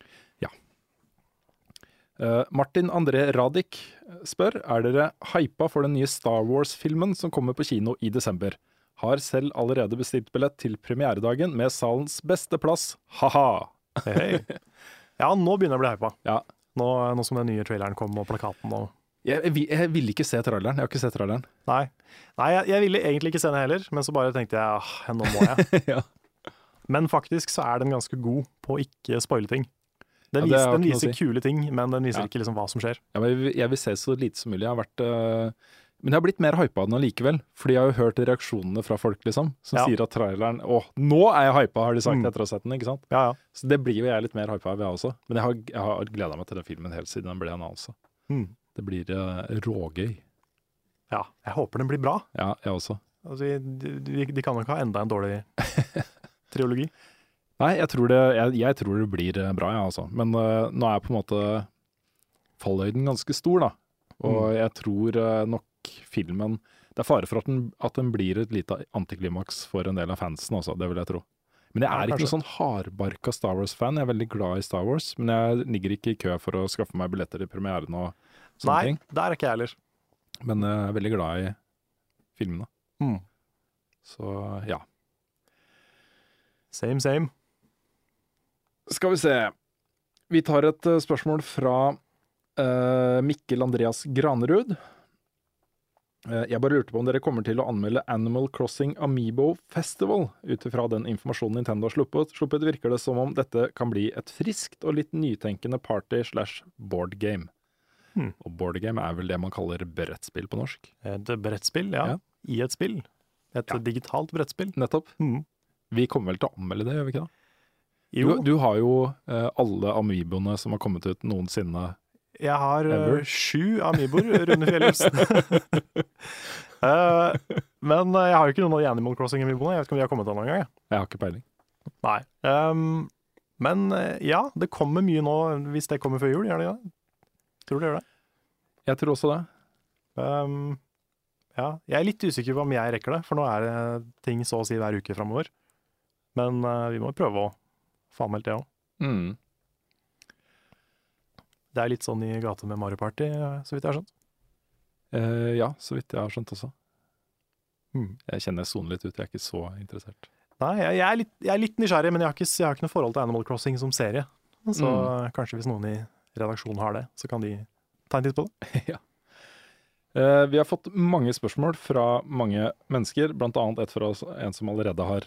Eh, Martin André Radik spør er dere hypa for den nye Star Wars-filmen som kommer på kino i desember. Har selv allerede bestilt billett til premieredagen med salens beste plass. Ha-ha! Hei. Ja, nå begynner jeg å bli hypa. Ja. Nå, nå som den nye traileren kom, og plakaten og Jeg, jeg, jeg ville ikke se traileren. Jeg har ikke sett traileren. Nei, Nei jeg, jeg ville egentlig ikke se den heller, men så bare tenkte jeg ah, nå må jeg. Ja. Men faktisk så er den ganske god på å ikke spoile ting. Den, Ja, det vis, den viser si. kule ting, men den viser Ja. ikke liksom hva som skjer. Ja, men jeg, vil- jeg vil se så lite som mulig. Jeg har vært øh, Men jeg har blitt mer hypa av den allikevel. Fordi jeg har jo hørt reaksjonene fra folk, liksom. Som Ja. sier at traileren Å, nå er jeg hypa, har de sagt Mm. etter å ha sett den. ikke sant? Ja, ja. Så det blir jo jeg litt mer hypa av, jeg også. Men jeg har, jeg har gleda meg til den filmen helt siden den ble annonsa. Mm. Det blir uh, rågøy. ja. Jeg håper den blir bra. Ja, jeg også. Altså, de, de, de kan jo ikke ha enda en dårlig triologi. Nei, jeg tror det, jeg, jeg tror det blir eh, bra, jeg altså. Men uh, nå er på en måte fallhøyden ganske stor, da. Og jeg tror uh, nok filmen Det er fare for at den, at den blir et lite antiklimaks for en del av fansen også, det vil jeg tro. Men jeg Ja, er ikke noen sånn hardbarka Star Wars-fan. Jeg er veldig glad i Star Wars, men jeg ligger ikke i kø for å skaffe meg billetter i premieren og sånne Nei, ting. der er ikke jeg heller. Men jeg er veldig glad i filmene. Mm. Så ja. Same, same. Skal vi se. Vi tar et eh, spørsmål fra uh, Mikkel Andreas Granerud. Eh, jeg bare lurte på om dere kommer til å anmelde Animal Crossing Amiibo Festival. Ut ifra den informasjonen Nintendo har sluppet, sluppet, virker det som om dette kan bli et friskt og litt nytenkende party slash board game. Hmm. Og board game er vel det man kaller brettspill på norsk. Et brettspill, ja. Ja. I et spill. Et Ja. digitalt brettspill. Nettopp. Hmm. Vi kommer vel til å anmelde det, gjør vi ikke det? Jo, Du, du har jo eh, alle amiboene som har kommet ut noensinne. Jeg har eh, Ever? sju amiboer, Rune Fjellhus. uh, men eh, jeg har jo ikke noen av de Animal Crossing-amiboene. Jeg vet ikke om de har kommet ennå engang. jeg. Jeg har ikke peiling. Nei. Um, men eh, ja, det kommer mye nå, hvis det kommer før jul. Gjør det det? Tror du det gjør det? Jeg tror også det. Um, ja, jeg er litt usikker på om jeg rekker det, for nå er det ting så å si hver uke framover. Men uh, vi må prøve å få anmeldt det òg. Mm. Det er litt sånn i gata med Mario Party, eh, så vidt jeg har skjønt. Eh, ja, så vidt jeg har skjønt også. Mm. Jeg kjenner jeg soner litt ut, jeg er ikke så interessert. Nei, jeg, jeg, er litt, jeg er litt nysgjerrig, men jeg har, ikke, jeg har ikke noe forhold til Animal Crossing som serie. Så Mm. kanskje hvis noen i redaksjonen har det, så kan de ta en titt på det. Eh, vi har fått mange spørsmål fra mange mennesker, annet et fra en som allerede har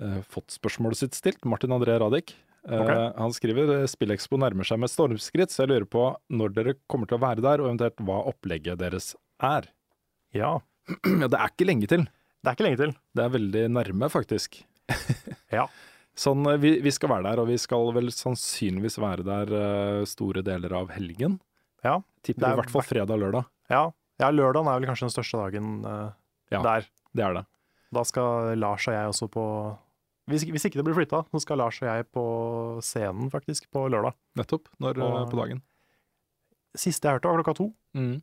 eh, fått spørsmålet sitt stilt. Martin André Radich. Eh, Ok. Han skriver eh, Spillekspo nærmer seg med stormskritt, så jeg lurer på når dere kommer til å være der, og eventuelt hva opplegget deres er. Ja. Ja, det er ikke lenge til. Det er ikke lenge til. Det er veldig nærme, faktisk. Ja. Sånn, eh, vi, vi skal være der, og vi skal vel sannsynligvis være der store deler av helgen. Ja. Tipper er i hvert fall fredag og lørdag. Ja, ja lørdagen er vel kanskje den største dagen uh, Ja. der. Det er det. Da skal Lars og jeg også på hvis, hvis ikke det blir flytta, så skal Lars og jeg på scenen faktisk på lørdag. Nettopp. Når eh, Og- på dagen. Siste jeg hørte var klokka to. Mm.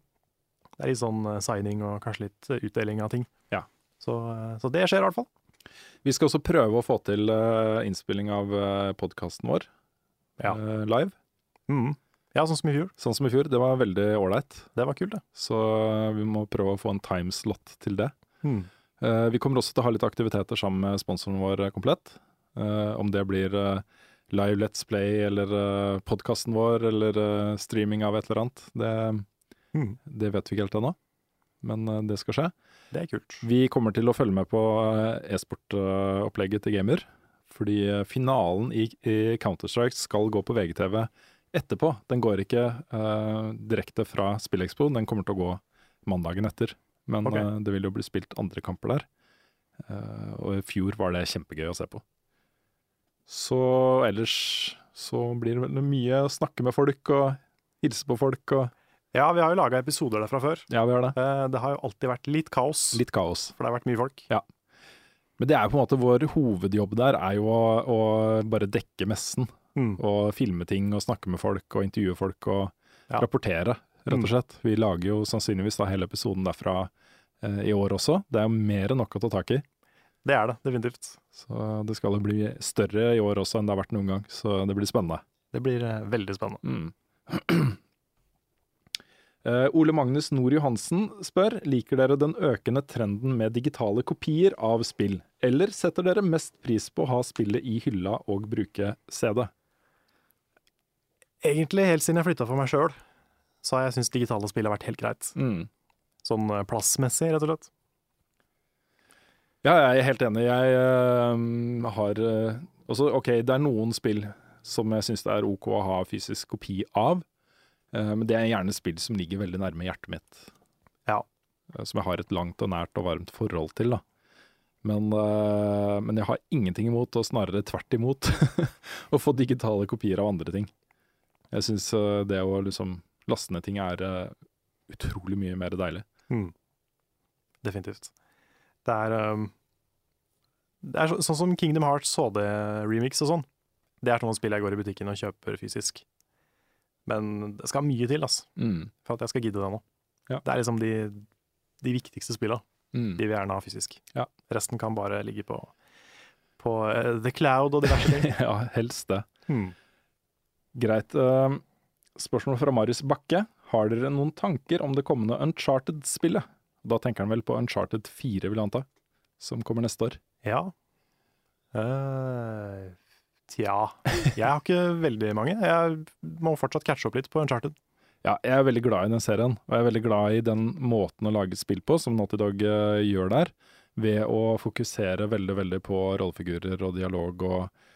Det er litt sånn eh, signing og kanskje litt eh, utdeling av ting. Ja. Så, så det skjer i hvert fall. Vi skal også prøve å få til innspilling av podkasten vår Ja. live. Mm. Ja, sånn som i fjor. Sånn som i fjor. Det var veldig ålreit. Det var kult, det. Så vi må prøve å få en timeslot til det. Mhm. Eh, vi kommer også til å ha litt aktiviteter sammen med sponsoren vår eh, Komplett. Eh, om det blir live Let's Play eller podkasten vår eller streaming av et eller annet. Det, mm. det vet vi ikke helt ennå, men det skal skje. Det er kult. Vi kommer til å følge med på e-sportopplegget til Gamer. Fordi finalen i, i Counter-Strike skal gå på VGTV etterpå. Den går ikke uh, direkte fra Spillekspo, den kommer til å gå mandagen etter. Men okay. uh, det vil jo bli spilt andre kamper der. Uh, og i fjor var det kjempegøy å se på. Så ellers så blir det mye å snakke med folk og hilse på folk og Ja, vi har jo laga episoder der fra før. Ja, vi har det. uh, Det har jo alltid vært litt kaos, Litt kaos. for det har vært mye folk. Ja. Men det er jo på en måte vår hovedjobb der, er jo å, å bare dekke messen. Mm. Og filme ting og snakke med folk og intervjue folk og Ja. rapportere, rett og slett. Vi lager jo sannsynligvis da hele episoden derfra eh, i år også. Det er jo mer enn nok å ta tak i. Det er det, definitivt. Så det skal jo bli større i år også enn det har vært noen gang, så det blir spennende. Det blir eh, veldig spennende. Mm. Eh, Ole Magnus Nord Johansen spør liker dere den økende trenden med digitale kopier av spill, eller setter dere mest pris på å ha spillet i hylla og bruke CD? Egentlig helt siden jeg flytta for meg sjøl, så har jeg syntes digitale spill har vært helt greit. Mm. Sånn eh, plassmessig, rett og slett. Ja, jeg er helt enig. Jeg uh, har uh, også, OK, det er noen spill som jeg syns det er OK å ha fysisk kopi av, Uh, men det er gjerne spill som ligger veldig nærme hjertet mitt. Ja. Som jeg har et langt og nært og varmt forhold til, da. Men, men jeg har ingenting imot, og snarere tvert imot, å få digitale kopier av andre ting. Jeg syns det å liksom laste ned ting er uh, utrolig mye mer deilig. Mm. Definitivt. Det er, um, det er så, sånn som Kingdom Hearts HD-remix og sånn. Det er sånne spill jeg går i butikken og kjøper fysisk. Men det skal mye til altså, Mm. for at jeg skal gidde det nå. Ja. Det er liksom de, de viktigste spilla. Mm. De vil gjerne ha fysisk. Ja. Resten kan bare ligge på, på uh, The Cloud og diverse ting. ja, helst det. Hmm. Greit. eh, spørsmål fra Marius Bakke. Har dere noen tanker om det kommende Uncharted-spillet? Da tenker han vel på Uncharted 4, vil jeg anta, som kommer neste år. Ja. Tja Jeg har ikke veldig mange. Jeg må fortsatt catche opp litt på Uncharted. Ja, jeg er veldig glad i den serien, og jeg er veldig glad i den måten å lage spill på, som Naughty Dog eh, gjør der, ved å fokusere veldig, veldig på rollefigurer og dialog, og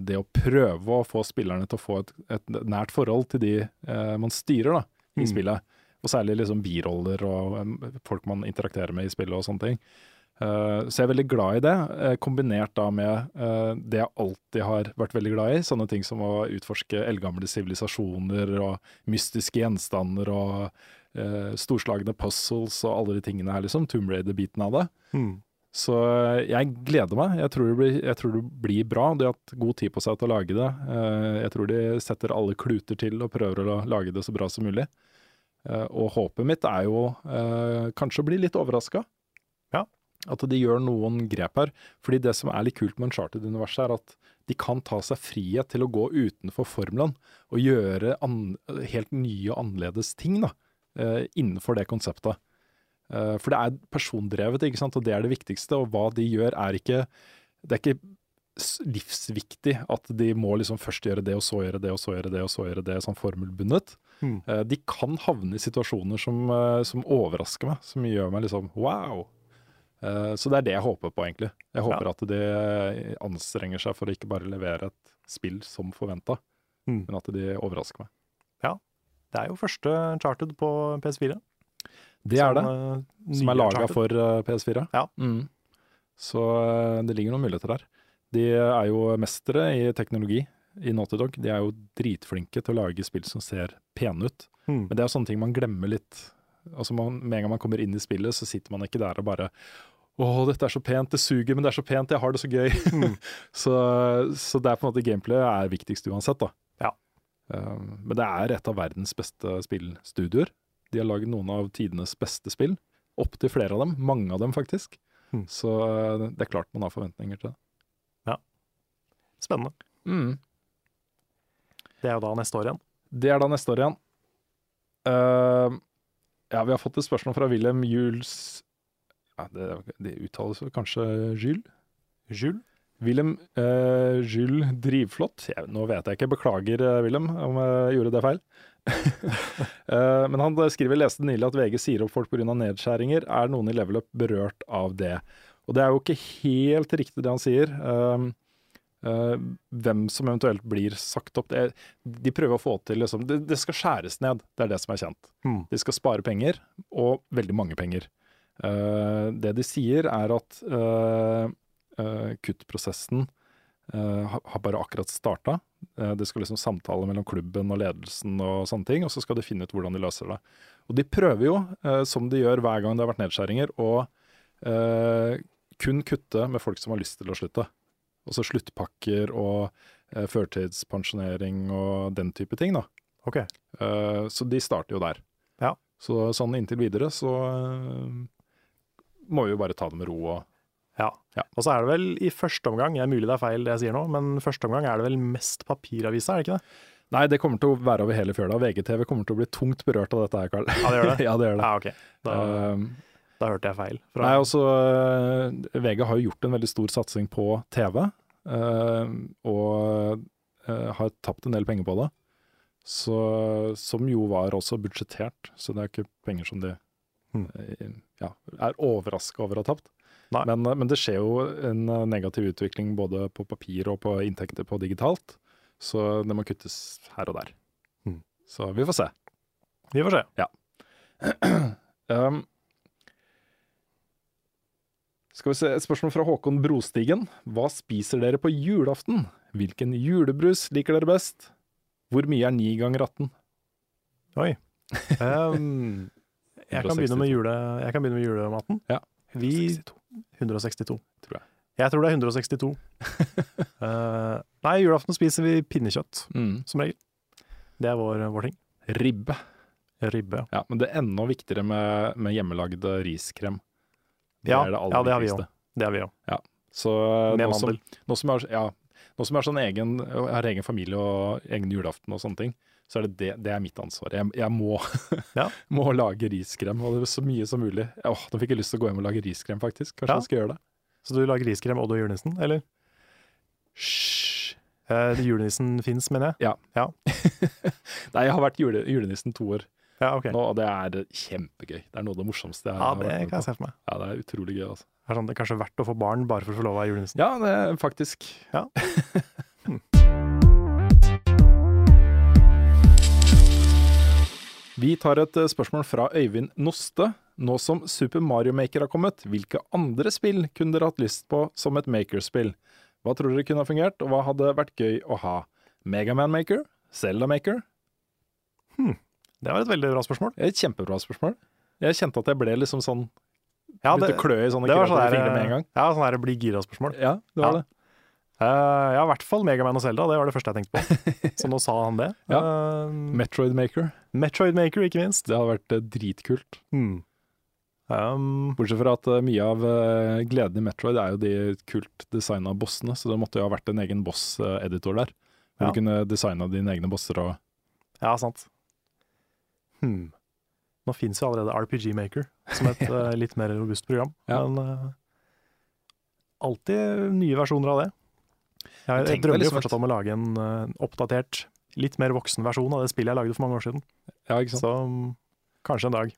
det å prøve å få spillerne til å få et, et nært forhold til de eh, man styrer da, i Mm. spillet. Og særlig liksom biroller og eh, folk man interakterer med i spillet og sånne ting. Eh, så jeg er veldig glad i det, eh, kombinert da med eh, det jeg alltid har vært veldig glad i. Sånne ting som å utforske eldgamle sivilisasjoner og mystiske gjenstander og eh, storslagne puzzles og alle de tingene her, liksom. Tomb Raider-biten av det. Hmm. Så eh, jeg gleder meg. Jeg tror, det blir, jeg tror det blir bra. De har hatt god tid på seg til å lage det. Eh, Jeg tror de setter alle kluter til og prøver å lage det så bra som mulig. Eh, Og håpet mitt er jo kanskje å bli litt overraska. Ja. At de gjør noen grep her. Fordi det som er litt kult med Uncharted-universet, er at de kan ta seg frihet til å gå utenfor formelen og gjøre helt nye og annerledes ting da, innenfor det konseptet. Eh, For det er persondrevet, ikke sant? og det er det viktigste. Og hva de gjør er ikke Det er ikke livsviktig at de må liksom først gjøre det, og så gjøre det, og så gjøre det, og så gjøre det, sånn formelbundet. Mm. De kan havne i situasjoner som, eh, som overrasker meg, som gjør meg liksom wow. Så det er det jeg håper på, egentlig. Jeg håper Ja. at de anstrenger seg for å ikke bare levere et spill som forventa, Mm. men at de overrasker meg. Ja. Det er jo første charted på PS4. Det er det, Sånn, eh, som er laga for eh, PS4. Ja. Mm. Så eh, det ligger noen muligheter der. De er jo mestere i teknologi i Naughty Dog. De er jo dritflinke til å lage spill som ser pene ut. Mm. Men det er sånne ting man glemmer litt. Altså man, Med en gang man kommer inn i spillet, så sitter man ikke der og bare Å, dette er så pent, det suger, men det er så pent, jeg har det så gøy. Mm. så, så det er på en måte gameplay er viktigst uansett, da. Ja. Um, men det er et av verdens beste spillstudioer. De har lagd noen av tidenes beste spill. Opptil flere av dem. Mange av dem, faktisk. Mm. Så uh, det er klart man har forventninger til det. Ja. Spennende. Mm. Det er jo da neste år igjen. Det er da neste år igjen. Uh, ja, vi har fått et spørsmål fra Wilhelm Jules ja, det, det uttales kanskje Jules? Jules? Wilhelm uh, Jules Drivflott. Ja, nå vet jeg ikke, beklager Wilhelm om jeg gjorde det feil. Uh, men han skriver leste nylig at VG sier opp folk pga. nedskjæringer. Er noen i level up berørt av det? Og det er jo ikke helt riktig det han sier. Um, Uh, hvem som eventuelt blir sagt opp. Det, de prøver å få til liksom, det, det skal skjæres ned, det er det som er kjent. Mm. De skal spare penger, og veldig mange penger. Det de sier, er at kuttprosessen har, har bare akkurat starta. det skal liksom samtale mellom klubben og ledelsen og sånne ting, og så skal de finne ut hvordan de løser det. Og de prøver jo, som de gjør hver gang det har vært nedskjæringer, å kun kutte med folk som har lyst til å slutte. Også sluttpakker og eh, førtidspensjonering og den type ting, da. Ok. Eh, så de starter jo der. Ja. Så sånn inntil videre så eh, må vi jo bare ta det med ro og Ja. Ja. Og så er det vel i første omgang, det er mulig det er feil det jeg sier nå, men første omgang er det vel mest papiravisa, er det ikke det? Nei, det kommer til å være over hele fjøla. VGTV kommer til å bli tungt berørt av dette her, Karl. Ja, det gjør det? ja, det gjør det. Ja, ok. Da, uh, da hørte jeg feil. Fra, Nei, også, uh, VG har jo gjort en veldig stor satsing på TV, uh, og eh, har tapt en del penger på det. Så, som jo var også budsjettert, så det er ikke penger som de Hmm. eh, ja, er overraska over å ha tapt. Men, eh, men det skjer jo en eh, negativ utvikling både på papir og på inntekter på digitalt, så det må kuttes her og der. Mm. Så vi får se. vi får se. Um, skal vi se, Et spørsmål fra Håkon Brostigen. Hva spiser dere på julaften? Hvilken julebrus liker dere best? Hvor mye er ni ganger 18? Oi. Um, jeg, kan jule, jeg kan begynne med julematen. Ja. Vi 162, 162. tror jeg. Jeg tror det er 162. uh, nei, julaften spiser vi pinnekjøtt, Mm. som regel. Det er vår, vår ting. Ribbe. Ribbe. Ja, Men det er enda viktigere med, med hjemmelagd riskrem. Det Ja, er det aller ja, det har vi òg. Det har vi òg. Så eh, Med som, mandel. nå som er, ja, nå som er sånn egen, jeg har egen familie og egen julaften og sånne ting, så er det det, det er mitt ansvar. Jeg, jeg må, Ja. må lage riskrem, og det er så mye som mulig. Åh, Nå fikk jeg lyst til å gå hjem og lage riskrem, faktisk. Kanskje Ja. jeg skal gjøre det. Så du lager riskrem og du er julenissen, eller? Hysj! Eh, julenissen fins, mener jeg. Nei, jeg har vært jule, julenissen to år Ja, okay. nå, og det er kjempegøy. Det er noe av det morsomste jeg Ja, har det vært med kan jeg se for meg. Ja, det er utrolig gøy, altså. Det er, sånn, det er kanskje verdt å få barn bare for å få lov av julenissen. Ja, det er faktisk. Ja. Vi tar et eh, spørsmål fra Øyvind Noste. Nå som Super Mario Maker har kommet, hvilke andre spill kunne dere hatt lyst på som et Maker-spill? Hva tror dere kunne ha fungert, og hva hadde vært gøy å ha? Megaman Maker? Zelda Maker? Det var et veldig bra spørsmål. Et kjempebra spørsmål. Jeg kjente at jeg ble liksom sånn Ja, Begynte å klø i sånne det var sånn kreative fingre med en gang. Ja, sånn her bli gira-spørsmål. Ja, det var Ja. det. Eh, ja, i hvert fall Megaman og Zelda, det var det første jeg tenkte på. Så nå sa han det. Ja. Uh, Metroid Maker. Metroid Maker, ikke minst. Det hadde vært eh, dritkult. Mm. Um, Bortsett fra at mye av gleden i Metroid er jo de kult designa bossene, så det måtte jo ha vært en egen boss-editor der. Hvor Ja. du kunne designa dine egne bosser og ja, sant. Hmm. Nå fins jo allerede RPG Maker som et litt mer robust program, Ja. men uh, alltid nye versjoner av det. Jeg, jeg drømmer jo liksom fortsatt om å lage en uh, oppdatert, litt mer voksen versjon av det spillet jeg lagde for mange år siden. Ja, ikke sant. Så um, kanskje en dag.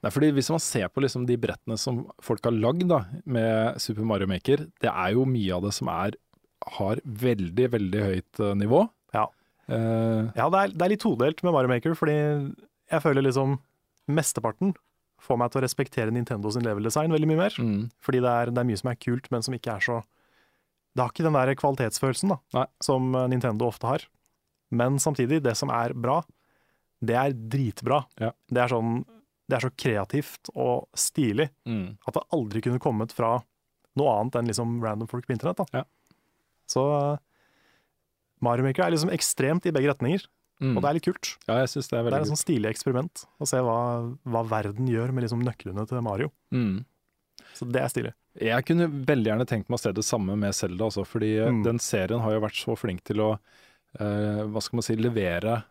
Nei, fordi Hvis man ser på liksom de brettene som folk har lagd da, med Super Mario Maker, det er jo mye av det som er, har veldig, veldig høyt eh, nivå. Ja. uh, Ja, det er, det er litt todelt med Mario Maker, fordi jeg føler liksom mesteparten får meg til å respektere Nintendo sin level design veldig mye mer. mm, Fordi det er, det er mye som er kult, men som ikke er så Det har ikke den der kvalitetsfølelsen da, Nei. som eh, Nintendo ofte har. Men samtidig, det som er bra, det er dritbra. Ja. Det, er sånn, det er så kreativt og stilig mm. at det aldri kunne kommet fra noe annet enn liksom random folk på internett. Da. Ja. Så eh, Mario Maker er liksom ekstremt i begge retninger, Mm. og det er litt kult. Ja, det er Det er et sånn stilig eksperiment å se hva, hva verden gjør med liksom nøklene til Mario. Mm. Så det er stilig. Jeg kunne veldig gjerne tenkt meg å se det samme med Selda også, fordi eh, Mm. den serien har jo vært så flink til å eh, hva skal man si, levere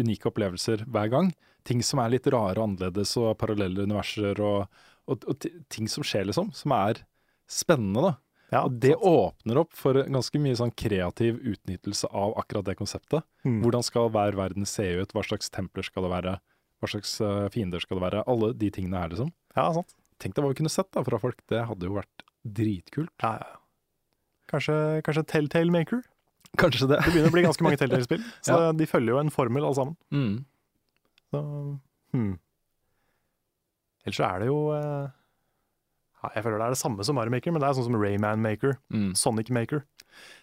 unike opplevelser hver gang. Ting som er litt rare og annerledes, og parallelle universer, og, og, og ting som skjer, liksom. Som er spennende, da. Ja, og det åpner opp for ganske mye sånn kreativ utnyttelse av akkurat det konseptet. Mm. Hvordan skal hver verden se ut, hva slags templer skal det være, hva slags eh, fiender skal det være. Alle de tingene her, liksom. Ja, sant. Tenk deg hva vi kunne sett da fra folk, det hadde jo vært dritkult. Ja, ja. ja. Kanskje, kanskje Telltale Maker? Kanskje det. Det begynner å bli ganske mange Telltale-spill, så Ja. de følger jo en formel alle sammen. Mm. Så, hmm. Ellers så er det jo eh, ja, Jeg føler det er det samme som Mario Maker, men det er sånn som Rayman Maker, Mm. Sonic Maker.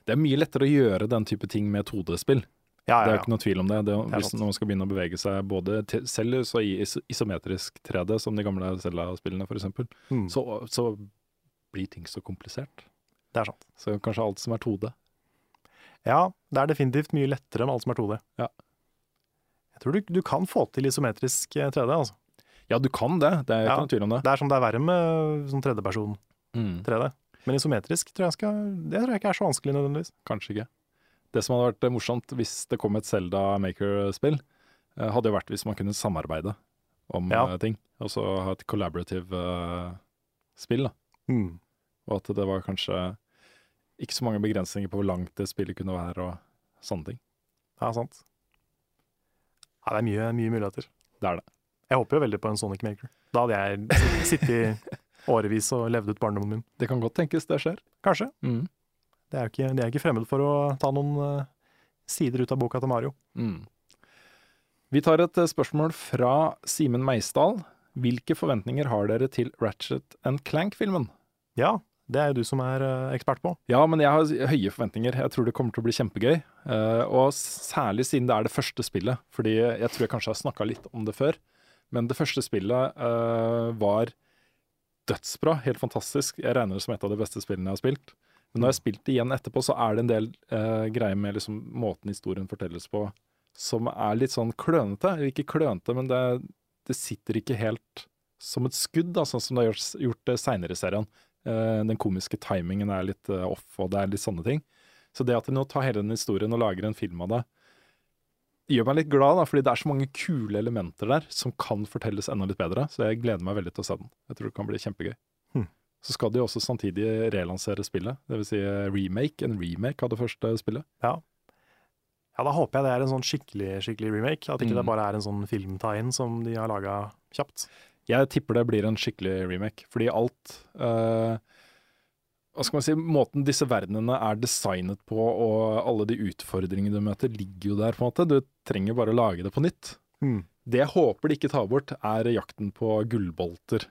Det er mye lettere å gjøre den type ting med 2D-spill. Ja, Det er ikke noe tvil om det. det hvis når man skal begynne å bevege seg både til, selv så i isometrisk 3D, som de gamle Zelda-spillene f.eks., Mm. så, så blir ting så komplisert. Det er sant. Så kanskje alt som er 2D. Ja, det er definitivt mye lettere med alt som er 2D. Ja. Jeg tror du, du kan få til isometrisk eh, 3D, altså. Ja, du kan det, det er Ja. noen tvil om det. Det er som det er verre med sånn tredjeperson Mm. 3D. Men isometrisk tror jeg, skal, det tror jeg ikke er så vanskelig nødvendigvis. Kanskje ikke. Det som hadde vært morsomt hvis det kom et Zelda Maker-spill, eh, hadde jo vært hvis man kunne samarbeide om Ja. eh, ting. Og så ha et collaborative uh, spill. da. Mm. Og at det var kanskje ikke så mange begrensninger på hvor langt det spillet kunne være og sånne ting. Ja, sant. Ja, det er mye, mye muligheter. Det er det. Jeg håper jo veldig på en Sonic Maker. Da hadde jeg sittet i årevis og levd ut barndommen min. Det kan godt tenkes det skjer. Kanskje. Mm. Det er ikke, de er ikke fremmed for å ta noen eh, sider ut av boka til Mario. Mm. Vi tar et eh, spørsmål fra Simen Meisdal. Hvilke forventninger har dere til Ratchet and Clank-filmen? Ja, det er jo du som er eh, ekspert på. Ja, men jeg har høye forventninger. Jeg tror det kommer til å bli kjempegøy. Og særlig siden det er det første spillet. Fordi jeg tror jeg kanskje har snakka litt om det før. Men det første spillet var dødsbra. Helt fantastisk. Jeg regner det som et av de beste spillene jeg har spilt. Men når jeg har spilt det igjen etterpå, så er det en del eh, greier med liksom måten historien fortelles på som er litt sånn klønete. Ikke klønete, men det, det sitter ikke helt som et skudd, da, sånn som det har gjort, gjort seinere i serien. Eh, den komiske timingen er litt eh, off, og det er litt sånne ting. Så det at de nå tar hele den historien og lager en film av det, gjør meg litt glad, da, fordi det er så mange kule elementer der som kan fortelles enda litt bedre. Så jeg gleder meg veldig til å se den. Jeg tror det kan bli kjempegøy. Hmm. Så skal de også samtidig relansere spillet, dvs. Si remake, en remake av det første spillet. Ja. ja, da håper jeg det er en sånn skikkelig skikkelig remake. At ikke Mm. det bare er en sånn filmtegn som de har laga kjapt. Jeg tipper det blir en skikkelig remake, fordi alt eh, Hva skal man si, Måten disse verdenene er designet på, og alle de utfordringene du møter, ligger jo der, på en måte. Du trenger bare å lage det på nytt. Mm. Det jeg håper de ikke tar bort, er jakten på gullbolter.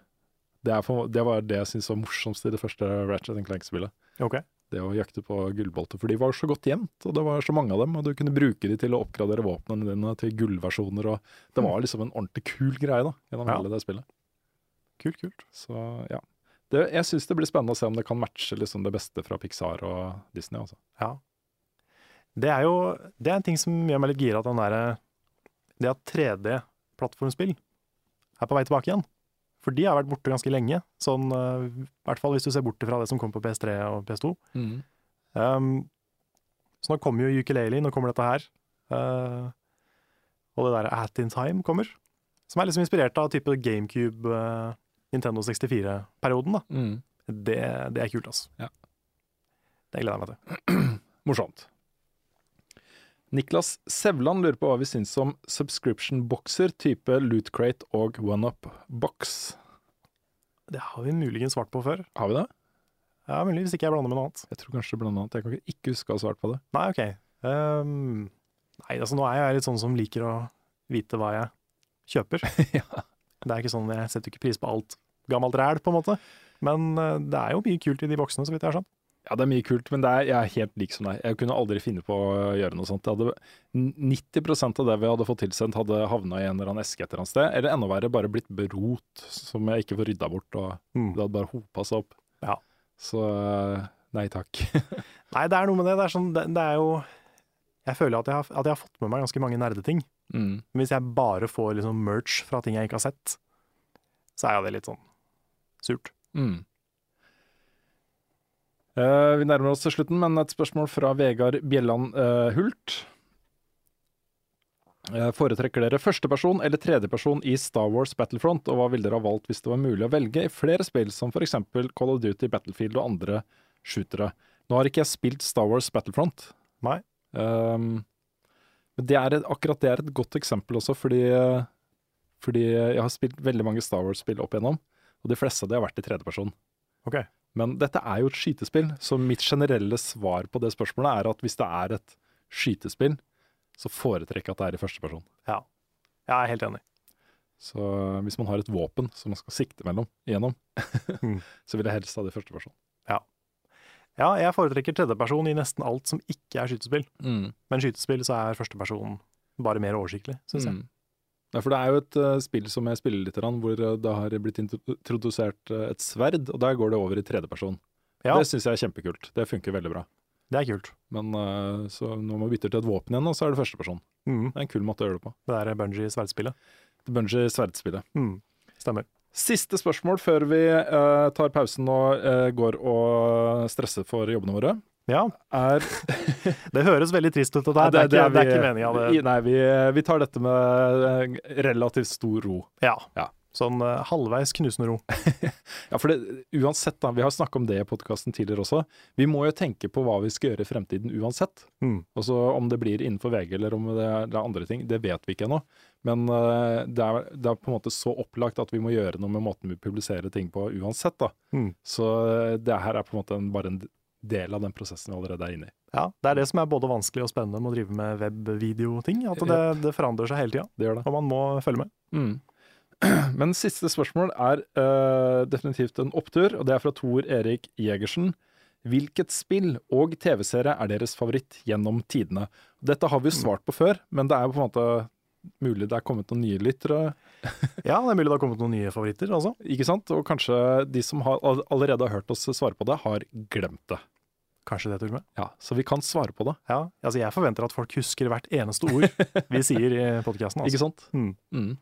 Det, for, det var det jeg syntes var morsomst i det første Ratchet Clank-spillet. Okay. Det å jakte på gullbolter, for de var så godt gjemt, og det var så mange av dem, og du kunne bruke de til å oppgradere våpnene dine til gullversjoner, og det var liksom en ordentlig kul greie da, gjennom Ja. hele det spillet. Kult, kult. Så ja. Det, jeg syns det blir spennende å se om det kan matche liksom det beste fra Pixar og Disney. Altså. Ja. Det er jo det er en ting som gjør meg litt gira, at den derre Det at 3D-plattformspill er på vei tilbake igjen. For de har vært borte ganske lenge, sånn eh, i hvert fall hvis du ser bort fra det som kom på PS3 og PS2. Um, så nå kommer jo Ukulele, nå kommer dette her. Uh, og det der At In Time kommer. Som er liksom inspirert av type GameCube, uh, Nintendo 64-perioden. da. Det, det er kult, altså. Ja. Det gleder jeg meg til. Morsomt. Niklas Sevland lurer på hva vi syns om subscription-bokser type Loot Crate og OneUp-box. Det har vi muligens svart på før. Har vi det? Ja, mulig, hvis ikke jeg blander med noe annet. Jeg tror kanskje blander annet. Jeg kan ikke huske å ha svart på det. Nei, ok. Um, nei, altså nå er jeg litt sånn som liker å vite hva jeg kjøper. ja. Det er ikke sånn, Jeg setter ikke pris på alt gammelt ræl, på en måte. Men eh, det er jo mye kult i de boksene, så vidt jeg har skjønt. Ja, det er mye kult, men er, jeg er helt lik som deg. Jeg kunne aldri finne på å gjøre noe sånt. Hadde, 90% av det vi hadde fått tilsendt, hadde havna i en eller annen eske et eller annet sted. Eller enda verre, bare blitt berot, som jeg ikke får rydda bort. Og Mm. det hadde bare hopa seg opp. Ja. Så eh, nei takk. Nei, det er noe med det. Det er, sånn, det, det er jo Jeg føler at jeg, har, at jeg har fått med meg ganske mange nerdeting. mm. Men hvis jeg bare får liksom merch fra ting jeg ikke har sett, så er jo det litt sånn surt. Mm. Eh, vi nærmer oss til slutten, men et spørsmål fra Vegard Bjelland uh, Hult. Uh, foretrekker dere førsteperson eller tredjeperson i Star Wars Battlefront, og hva ville dere ha valgt hvis det var mulig å velge i flere spill, som f.eks. Call of Duty, Battlefield og andre shootere? Nå har ikke jeg spilt Star Wars Battlefront. Nei. Um, men det er et, akkurat det er et godt eksempel også, fordi, fordi jeg har spilt veldig mange Star Wars-spill opp igjennom, og de fleste av de har vært i tredjeperson. Ok. Men dette er jo et skytespill, så mitt generelle svar på det spørsmålet er at hvis det er et skytespill, så foretrekker jeg at det er i første person. Ja. Jeg er helt enig. Så hvis man har et våpen som man skal sikte mellom, igjennom, Mm. så vil jeg helst ha det i første person. Ja, jeg foretrekker tredjeperson i nesten alt som ikke er skytespill. Mm. Men skytespill så er førsteperson bare mer oversiktlig, syns jeg. Ja, for det er jo et uh, spill som jeg spiller litt, hvor eh, det har blitt introdusert uh, et sverd, og der går det over i tredjeperson. Ja, Det syns jeg er kjempekult. Det funker veldig bra. det er kult. Men uh, så når man bytter til et våpen igjen, så er det førsteperson. Mm. Det er en kul måte å gjøre det på. Det er Bungee-sverdspillet. Bungee-sverdspillet. Mm. Stemmer. Siste spørsmål før vi tar pausen og går og stresser for jobbene våre, Ja, er det høres veldig trist ut, det der. Det, er, det er ikke meninga, det. Nei, vi, vi tar dette med eh, relativt stor ro. Ja. Ja. Sånn uh, halvveis knusende ro. Ja, for det, uansett, da, vi har snakka om det i podkasten tidligere også. Vi må jo tenke på hva vi skal gjøre i fremtiden uansett. Mm. Også Om det blir innenfor VG eller om det er, det andre ting, det vet vi ikke ennå. Men uh, det, er, det er på en måte så opplagt at vi må gjøre noe med måten vi publiserer ting på uansett. da. Mm. Så det her er på en måte en, bare en del av den prosessen vi allerede er inne i. Ja, Det er det som er både vanskelig og spennende med å drive med webvideoting. At det, det forandrer seg hele tida, Det gjør det. og man må følge med. Mm. Men siste spørsmål er uh, definitivt en opptur, og det er fra Tor Erik Jegersen. Hvilket spill og TV-serie er deres favoritt gjennom tidene? Dette har vi jo svart på før, men det er på en måte mulig det er kommet noen nye lyttere, Ja, det er mulig det har kommet noen nye favoritter, også. ikke sant? Og kanskje de som har, allerede har hørt oss svare på det, har glemt det. Kanskje det, Torme. Ja, Så vi kan svare på det, Ja, altså jeg forventer at folk husker hvert eneste ord vi sier i podkasten. Altså. ikke sant? Mm. Mm.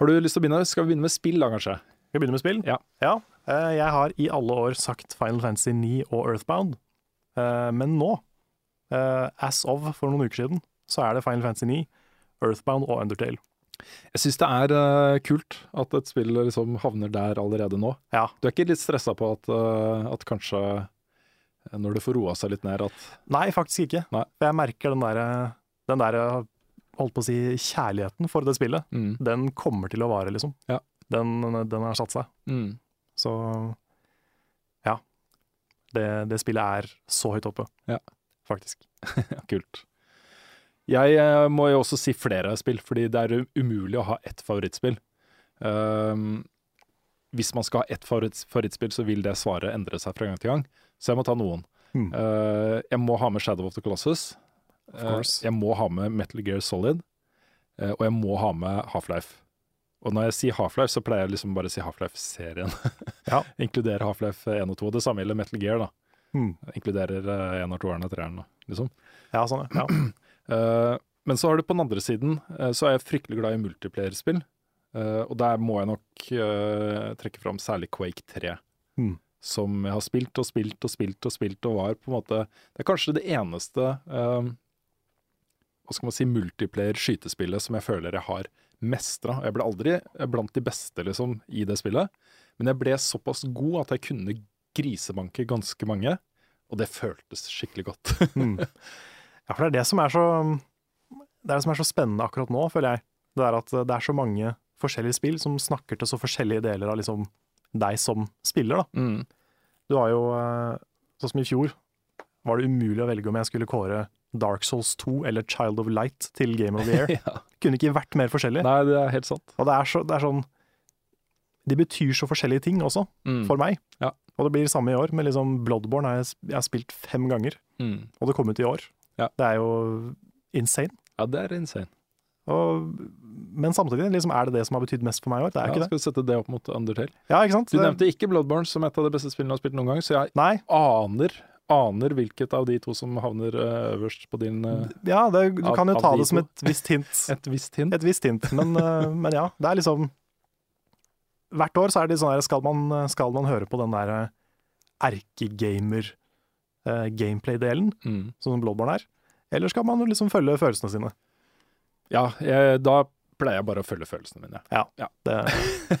Har du lyst til å begynne? Skal vi begynne med spill da, kanskje? Skal vi begynne med spill? Ja. ja. jeg har i alle år sagt Final Fantasy 9 og Earthbound, Eh, men nå, eh, as of for noen uker siden, så er det Final Fantasy 9, Earthbound og Undertale. Jeg syns det er uh, kult at et spill liksom havner der allerede nå. Ja. Du er ikke litt stressa på at, uh, at kanskje eh, når det får roa seg litt ned, at Nei, faktisk ikke. Nei. For jeg merker den der, den der holdt på å si, kjærligheten for det spillet. mm, Den kommer til å vare, liksom. Ja. Den, den har satt seg. mm. Så ja. Det, det spillet er så høyt oppe, Ja. faktisk. Kult. Jeg eh, må jo også si flere spill, fordi det er umulig å ha ett favorittspill. Um, hvis man skal ha ett favorittspill, så vil det svaret endre seg fra gang til gang. Så jeg må ta noen. Mm. Uh, jeg må ha med Shadow of the Colossus. Course. jeg må ha med Metal Gear Solid. Uh, og jeg må ha med Half-Life. Og når jeg sier Half-Life, så pleier jeg liksom bare å si Half-Life-serien. Ja. Inkluderer Half-Life 1 og 2. Det samme gjelder Metal Gear. da. Mm. Inkluderer 1 og 2 og treeren. da, Liksom. Ja, sånn, ja. Eh, men så har du på den andre siden, eh, så er jeg fryktelig glad i multiplayer-spill. Eh, og der må jeg nok trekke fram særlig Quake 3. Mm. Som jeg har spilt og spilt og spilt og spilt, og var på en måte Det er kanskje det eneste eh, hva skal man si, multiplayer-skytespillet som jeg føler jeg har mestra. Jeg ble aldri blant de beste liksom, i det spillet, men jeg ble såpass god at jeg kunne grisebanke ganske mange, og det føltes skikkelig godt. Mm. Ja, for det er det som er så Det er det som er så spennende akkurat nå, føler jeg. Det er at det er så mange forskjellige spill som snakker til så forskjellige deler av liksom deg som spiller, da. Mm. Du har jo eh, Sånn som i fjor, var det umulig å velge om jeg skulle kåre Dark Souls 2 eller Child of Light til Game of the Year. ja. Kunne ikke vært mer forskjellig. Nei, det er helt sant. Og det er, så, det er sånn De betyr så forskjellige ting også, Mm. for meg. Ja. Og det blir det samme i år, men liksom Bloodborne har jeg, jeg har spilt fem ganger, Mm. og det kom ut i år. Ja. Det er jo insane. Ja, det er insane. Og, men samtidig, liksom, er det det som har betydd mest for meg i år? Det er Ja, ikke det. skal vi sette det opp mot Undertale? Ja, ikke sant? Du Det- nevnte ikke Bloodborne som et av de beste spillene du har spilt noen gang, så jeg Nei. aner, aner hvilket av de to som havner eh, øverst på din eh, Ja, det, du Av- kan jo ta de det som et visst hint. Et visst hint. Et visst hint, men, eh, men ja. Det er liksom Hvert år så er det sånn her, skal man, skal man høre på den der eh, erkegamer-gameplay-delen, Mm. sånn som Bloodborne er? Eller skal man liksom følge følelsene sine? Ja, jeg, da pleier jeg bare å følge følelsene mine. Ja, Det,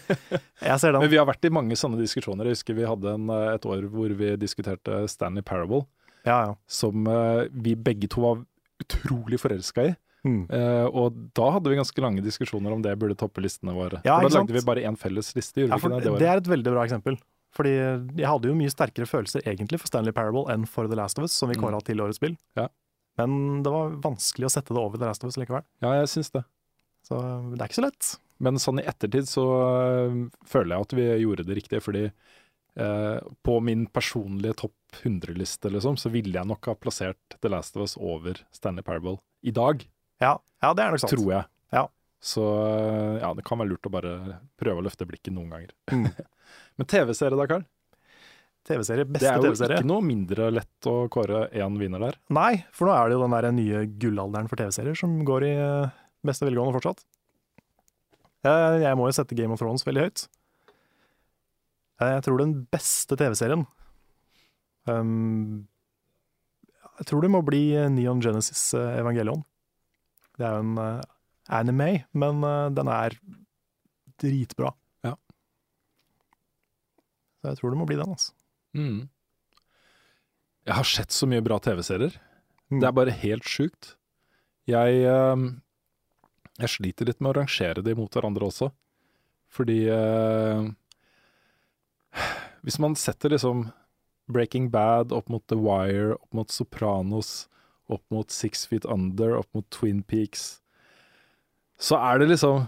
jeg ser Men vi har vært i mange sånne diskusjoner. Jeg husker vi hadde en, eh, et år hvor vi diskuterte Stanley Parable, Ja, ja. som uh, vi begge to var utrolig forelska i. Mm. Uh, og da hadde vi ganske lange diskusjoner om det burde toppe listene våre. Ja, For da lagde vi bare én felles liste, Ja, for det? det det er et veldig bra eksempel. Fordi jeg hadde jo mye sterkere følelser egentlig for Stanley Parable enn for The Last of Us, som vi Mm. kåra til årets spill. Ja. Men det var vanskelig å sette det over The Last of Us likevel. Ja, jeg syns det. Så det er ikke så lett. Men sånn i ettertid så øh, føler jeg at vi gjorde det riktig, fordi eh, på min personlige topp 100-liste, liksom, så ville jeg nok ha plassert The Last of Us over Stanley Parable i dag, Ja, ja det er nok sant. tror jeg. Ja. Så øh, ja, det kan være lurt å bare prøve å løfte blikket noen ganger. Mm. Men TV-serie da, Karl? TV-serie, beste TV-serie. Det er jo TV-serie. ikke noe mindre lett å kåre én vinner der. Nei, for nå er det jo den der nye gullalderen for TV-serier som går i eh, beste velgående fortsatt. Eh, Jeg må jo sette Game of Thrones veldig høyt. Eh, Jeg tror den beste TV-serien um, Jeg tror det må bli eh, Neon Genesis eh, Evangelion. Det er jo en eh, anime, men eh, den er dritbra. Ja. Så jeg tror det må bli den, altså. Mm. Jeg har sett så mye bra TV-serier. Mm. Det er bare helt sjukt. Jeg, eh, jeg sliter litt med å rangere de mot hverandre også. Fordi eh, Hvis man setter liksom Breaking Bad opp mot The Wire, opp mot Sopranos, opp mot Six Feet Under, opp mot Twin Peaks, så er det liksom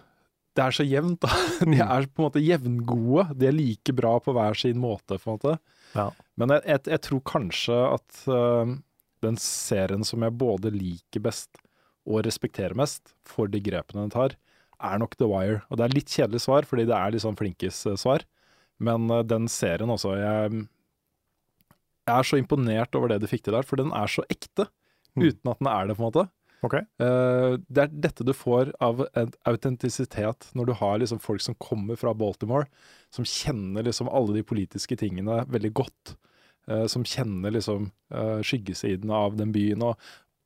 Det er så jevnt, da. De er på en måte jevngode. De er like bra på hver sin måte, på en måte. Ja. Men jeg, jeg, jeg tror kanskje at uh, den serien som jeg både liker best og respekterer mest for de grepene den tar, er nok The Wire. Og det er litt kjedelig svar, fordi det er litt sånn flinkis-svar. Men uh, den serien også jeg, jeg er så imponert over det de fikk til der, for den er så ekte. Mm. Uten at den er det, på en måte. Ok. Eh, det er dette du får av en autentisitet når du har liksom folk som kommer fra Baltimore, som kjenner liksom alle de politiske tingene veldig godt. eh, som kjenner liksom uh, skyggesidene av den byen, og,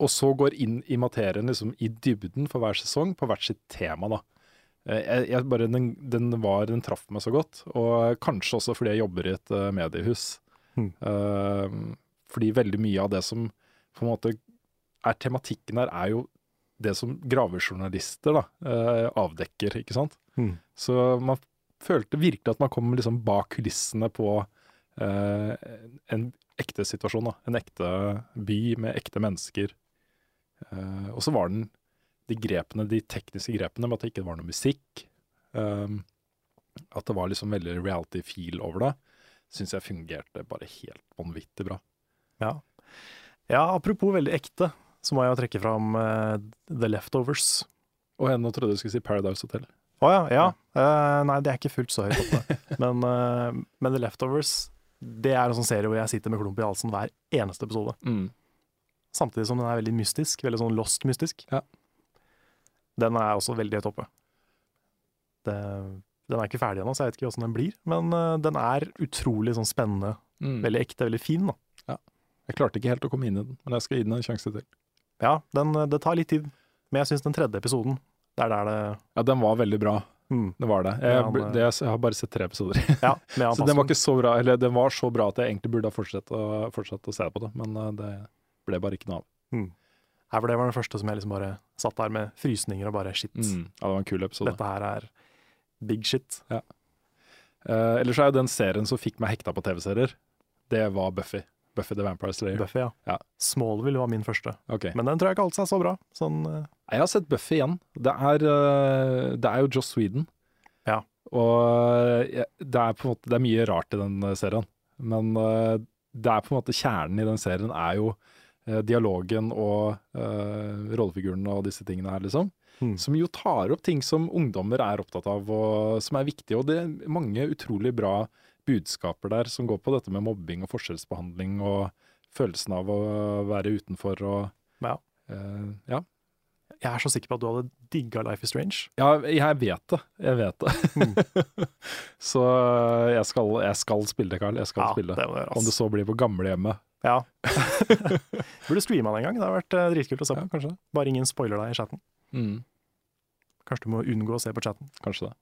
og så går inn i materien liksom i dybden for hver sesong, på hvert sitt tema. da. Eh, jeg, jeg bare, den, den var, den traff meg så godt, og kanskje også fordi jeg jobber i et eh, mediehus. Mm. Eh, fordi veldig mye av det som på en måte er tematikken her, er jo det som gravejournalister da, eh, avdekker, ikke sant. Mm. Så man følte virkelig at man kom liksom bak kulissene på eh, en ekte situasjon. Da. En ekte by med ekte mennesker. Eh, og så var den de grepene, de tekniske grepene med at det ikke var noe musikk. eh, at det var liksom veldig reality-feel over det, syns jeg fungerte bare helt vanvittig bra. Ja. ja, apropos veldig ekte, så må jeg jo trekke fram uh, The Leftovers. Og jeg nå trodde du skulle si Paradise Hotel. Å ja, ja. Uh, nei, det er ikke fullt så høyt oppe. men, uh, men The Leftovers, det er en sånn serie hvor jeg sitter med klump i halsen hver eneste episode. Mm. Samtidig som den er veldig mystisk, veldig sånn lost-mystisk. Ja. Den er også veldig høyt oppe. Det, den er ikke ferdig ennå, så jeg vet ikke åssen den blir. Men uh, den er utrolig sånn spennende, Mm. veldig ekte, veldig fin. da. Jeg klarte ikke helt å komme inn i den, men jeg skal gi den en sjanse til. Ja, den, eh, det tar litt tid, men jeg syns den tredje episoden, det er der det Ja, den var veldig bra. mm, Det var det. Jeg, han, det, jeg har bare sett tre episoder. Ja, Så den var ikke så bra, eller den var så bra at jeg egentlig burde ha fortsatt å, fortsatt å se på det, men eh, det ble bare ikke noe av. Her for det var den første som jeg liksom bare satt der med frysninger og bare shit. Mm. Ja, det var en kul episode. Dette her er big shit. Eh, ellers er jo den serien som fikk meg hekta på TV-serier, det var Buffy. Buffy the Vampire Slayer. Buffy, ja. Ja. Smallville var min første. okay. Men den tror jeg ikke holdt seg så bra. Sånn, uh... Jeg har sett Buffy igjen. Det er, uh, det er jo Joss Sweden. Ja. Og eh, det er måte Det er mye rart i den serien. Men uh, det er på en måte kjernen i den serien er jo dialogen og rollefigurene og disse tingene her, liksom. Mm. Som jo tar opp ting som ungdommer er opptatt av, og som er viktige. Og det er mange utrolig bra budskaper der som går på dette med mobbing og forskjellsbehandling og følelsen av å være utenfor og Ja. Uh, ja. Jeg er så sikker på at du hadde digga Life is Strange. Ja, jeg vet det. Jeg vet det. Mm. så eh, jeg skal, jeg skal spille det, Carl. Jeg skal Ja, spille. det det. Om det så blir på gamlehjemmet. Ja. Burde streama den en gang. Det hadde vært eh, dritkult å se på. kanskje. Bare ingen spoiler deg i chatten. Mm, Kanskje du må unngå å se på chatten. kanskje det.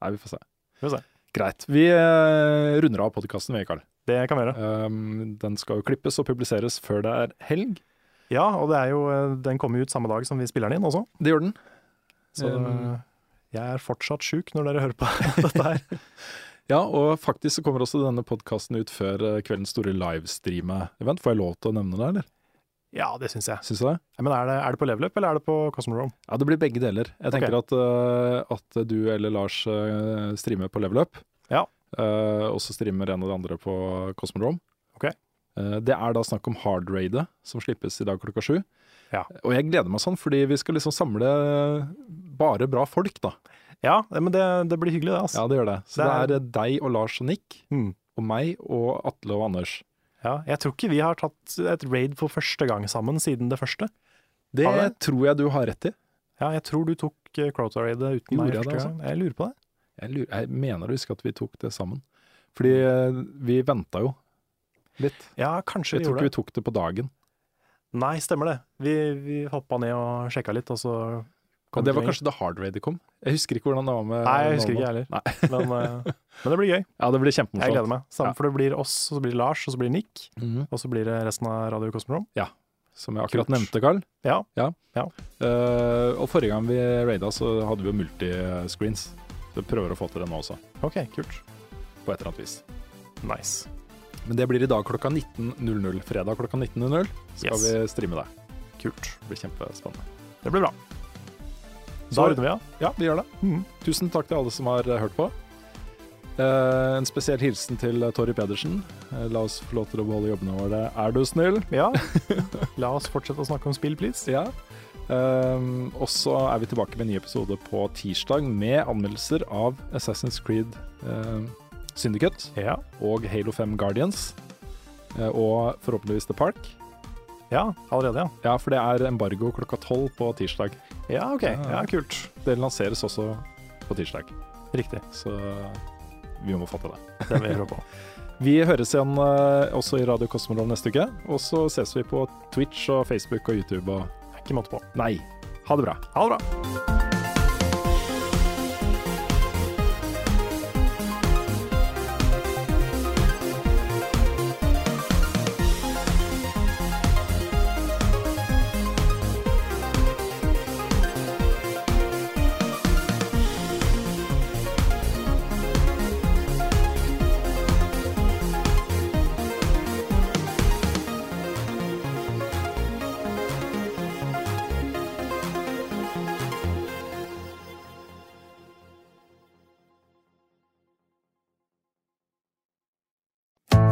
Nei, vi får se. Vi får se. Greit. Vi eh, runder av podkasten, vi, Karl. Det kan vi gjøre. Um, den skal jo klippes og publiseres før det er helg. Ja, og det er jo, eh, den kommer ut samme dag som vi spiller den inn også. Det gjør den. Så Um, jeg er fortsatt sjuk når dere hører på dette her. Ja, og faktisk så kommer også denne podkasten ut før kveldens store livestreame-event. Får jeg lov til å nevne det, eller? Ja, det syns jeg. Synes du det? Ja, Men er det, er det på Level Up, eller er det på Cosmodrome? Ja, det blir begge deler. Jeg tenker at, uh, at du eller Lars uh, streamer på Level Up. Ja. uh, og så streamer en og de andre på Cosmodrome. Ok. Eh, det er da snakk om Hard Raidet, som slippes i dag klokka sju. Ja. Og jeg gleder meg sånn, fordi vi skal liksom samle bare bra folk, da. Ja, men det, det blir hyggelig, det. altså. Ja, det gjør det. Så Det det er- er, eh, deg og Lars og Nick, Mm. og meg og Atle og Anders. Ja, jeg tror ikke vi har tatt et raid for første gang sammen siden det første. Det Har tror jeg du har rett i. Ja, jeg tror du tok uh, Crowdtar-raidet uten Gjorde meg jeg første det, altså? gang. Jeg lurer på det. Jeg, lurer, jeg mener å huske at vi tok det sammen. Fordi eh, vi venta jo litt. Ja, kanskje Jeg vi tror ikke vi tok det på dagen. Nei, stemmer det. Vi, vi hoppa ned og sjekka litt, og så kom det var kanskje da Hard Raid kom. Jeg husker ikke hvordan det var med Nei, jeg husker ikke jeg heller. Men, uh, men det blir gøy. Ja, det blir Jeg gleder meg. Samme, Ja. For det blir oss, og så blir det Lars, og så blir det Nick, Mhm. og så blir det resten av Radio Cosmodrome. Som jeg akkurat Kult. nevnte, Carl. Ja. Eh, og forrige gang vi raida, så hadde vi jo multiscreens. Så vi prøver å få til det nå også, OK, kult. på et eller annet vis. Nice. Men det blir i dag klokka 19.00. Fredag klokka 19.00 skal Yes. vi streame det. Kult. Det blir kjempespennende. Det blir bra. Så- Da runder vi av. Ja, vi gjør det. Mm. Tusen takk til alle som har eh, hørt på. Eh, en spesiell hilsen til eh, Torry Pedersen. Eh, la oss få lov til å beholde jobbene våre. Er du snill? Ja. La oss fortsette å snakke om spill, please. Ja. Um, og så er vi tilbake med en ny episode på tirsdag med anmeldelser av Assassin's Creed uh, Syndicate Ja. og Halo 5 Guardians. Eh, og forhåpentligvis The Park. ja, allerede, ja. Ja, for det er embargo klokka tolv på tirsdag. Ja, OK. Ja, kult. Det lanseres også på tirsdag, Riktig. så vi må fatte det. Det vil jeg på. Vi høres igjen eh, også i Radio Kosmodrom neste uke. Og så ses vi på Twitch og Facebook og YouTube og Ikke måte på. Nei, ha det bra. Ha det bra.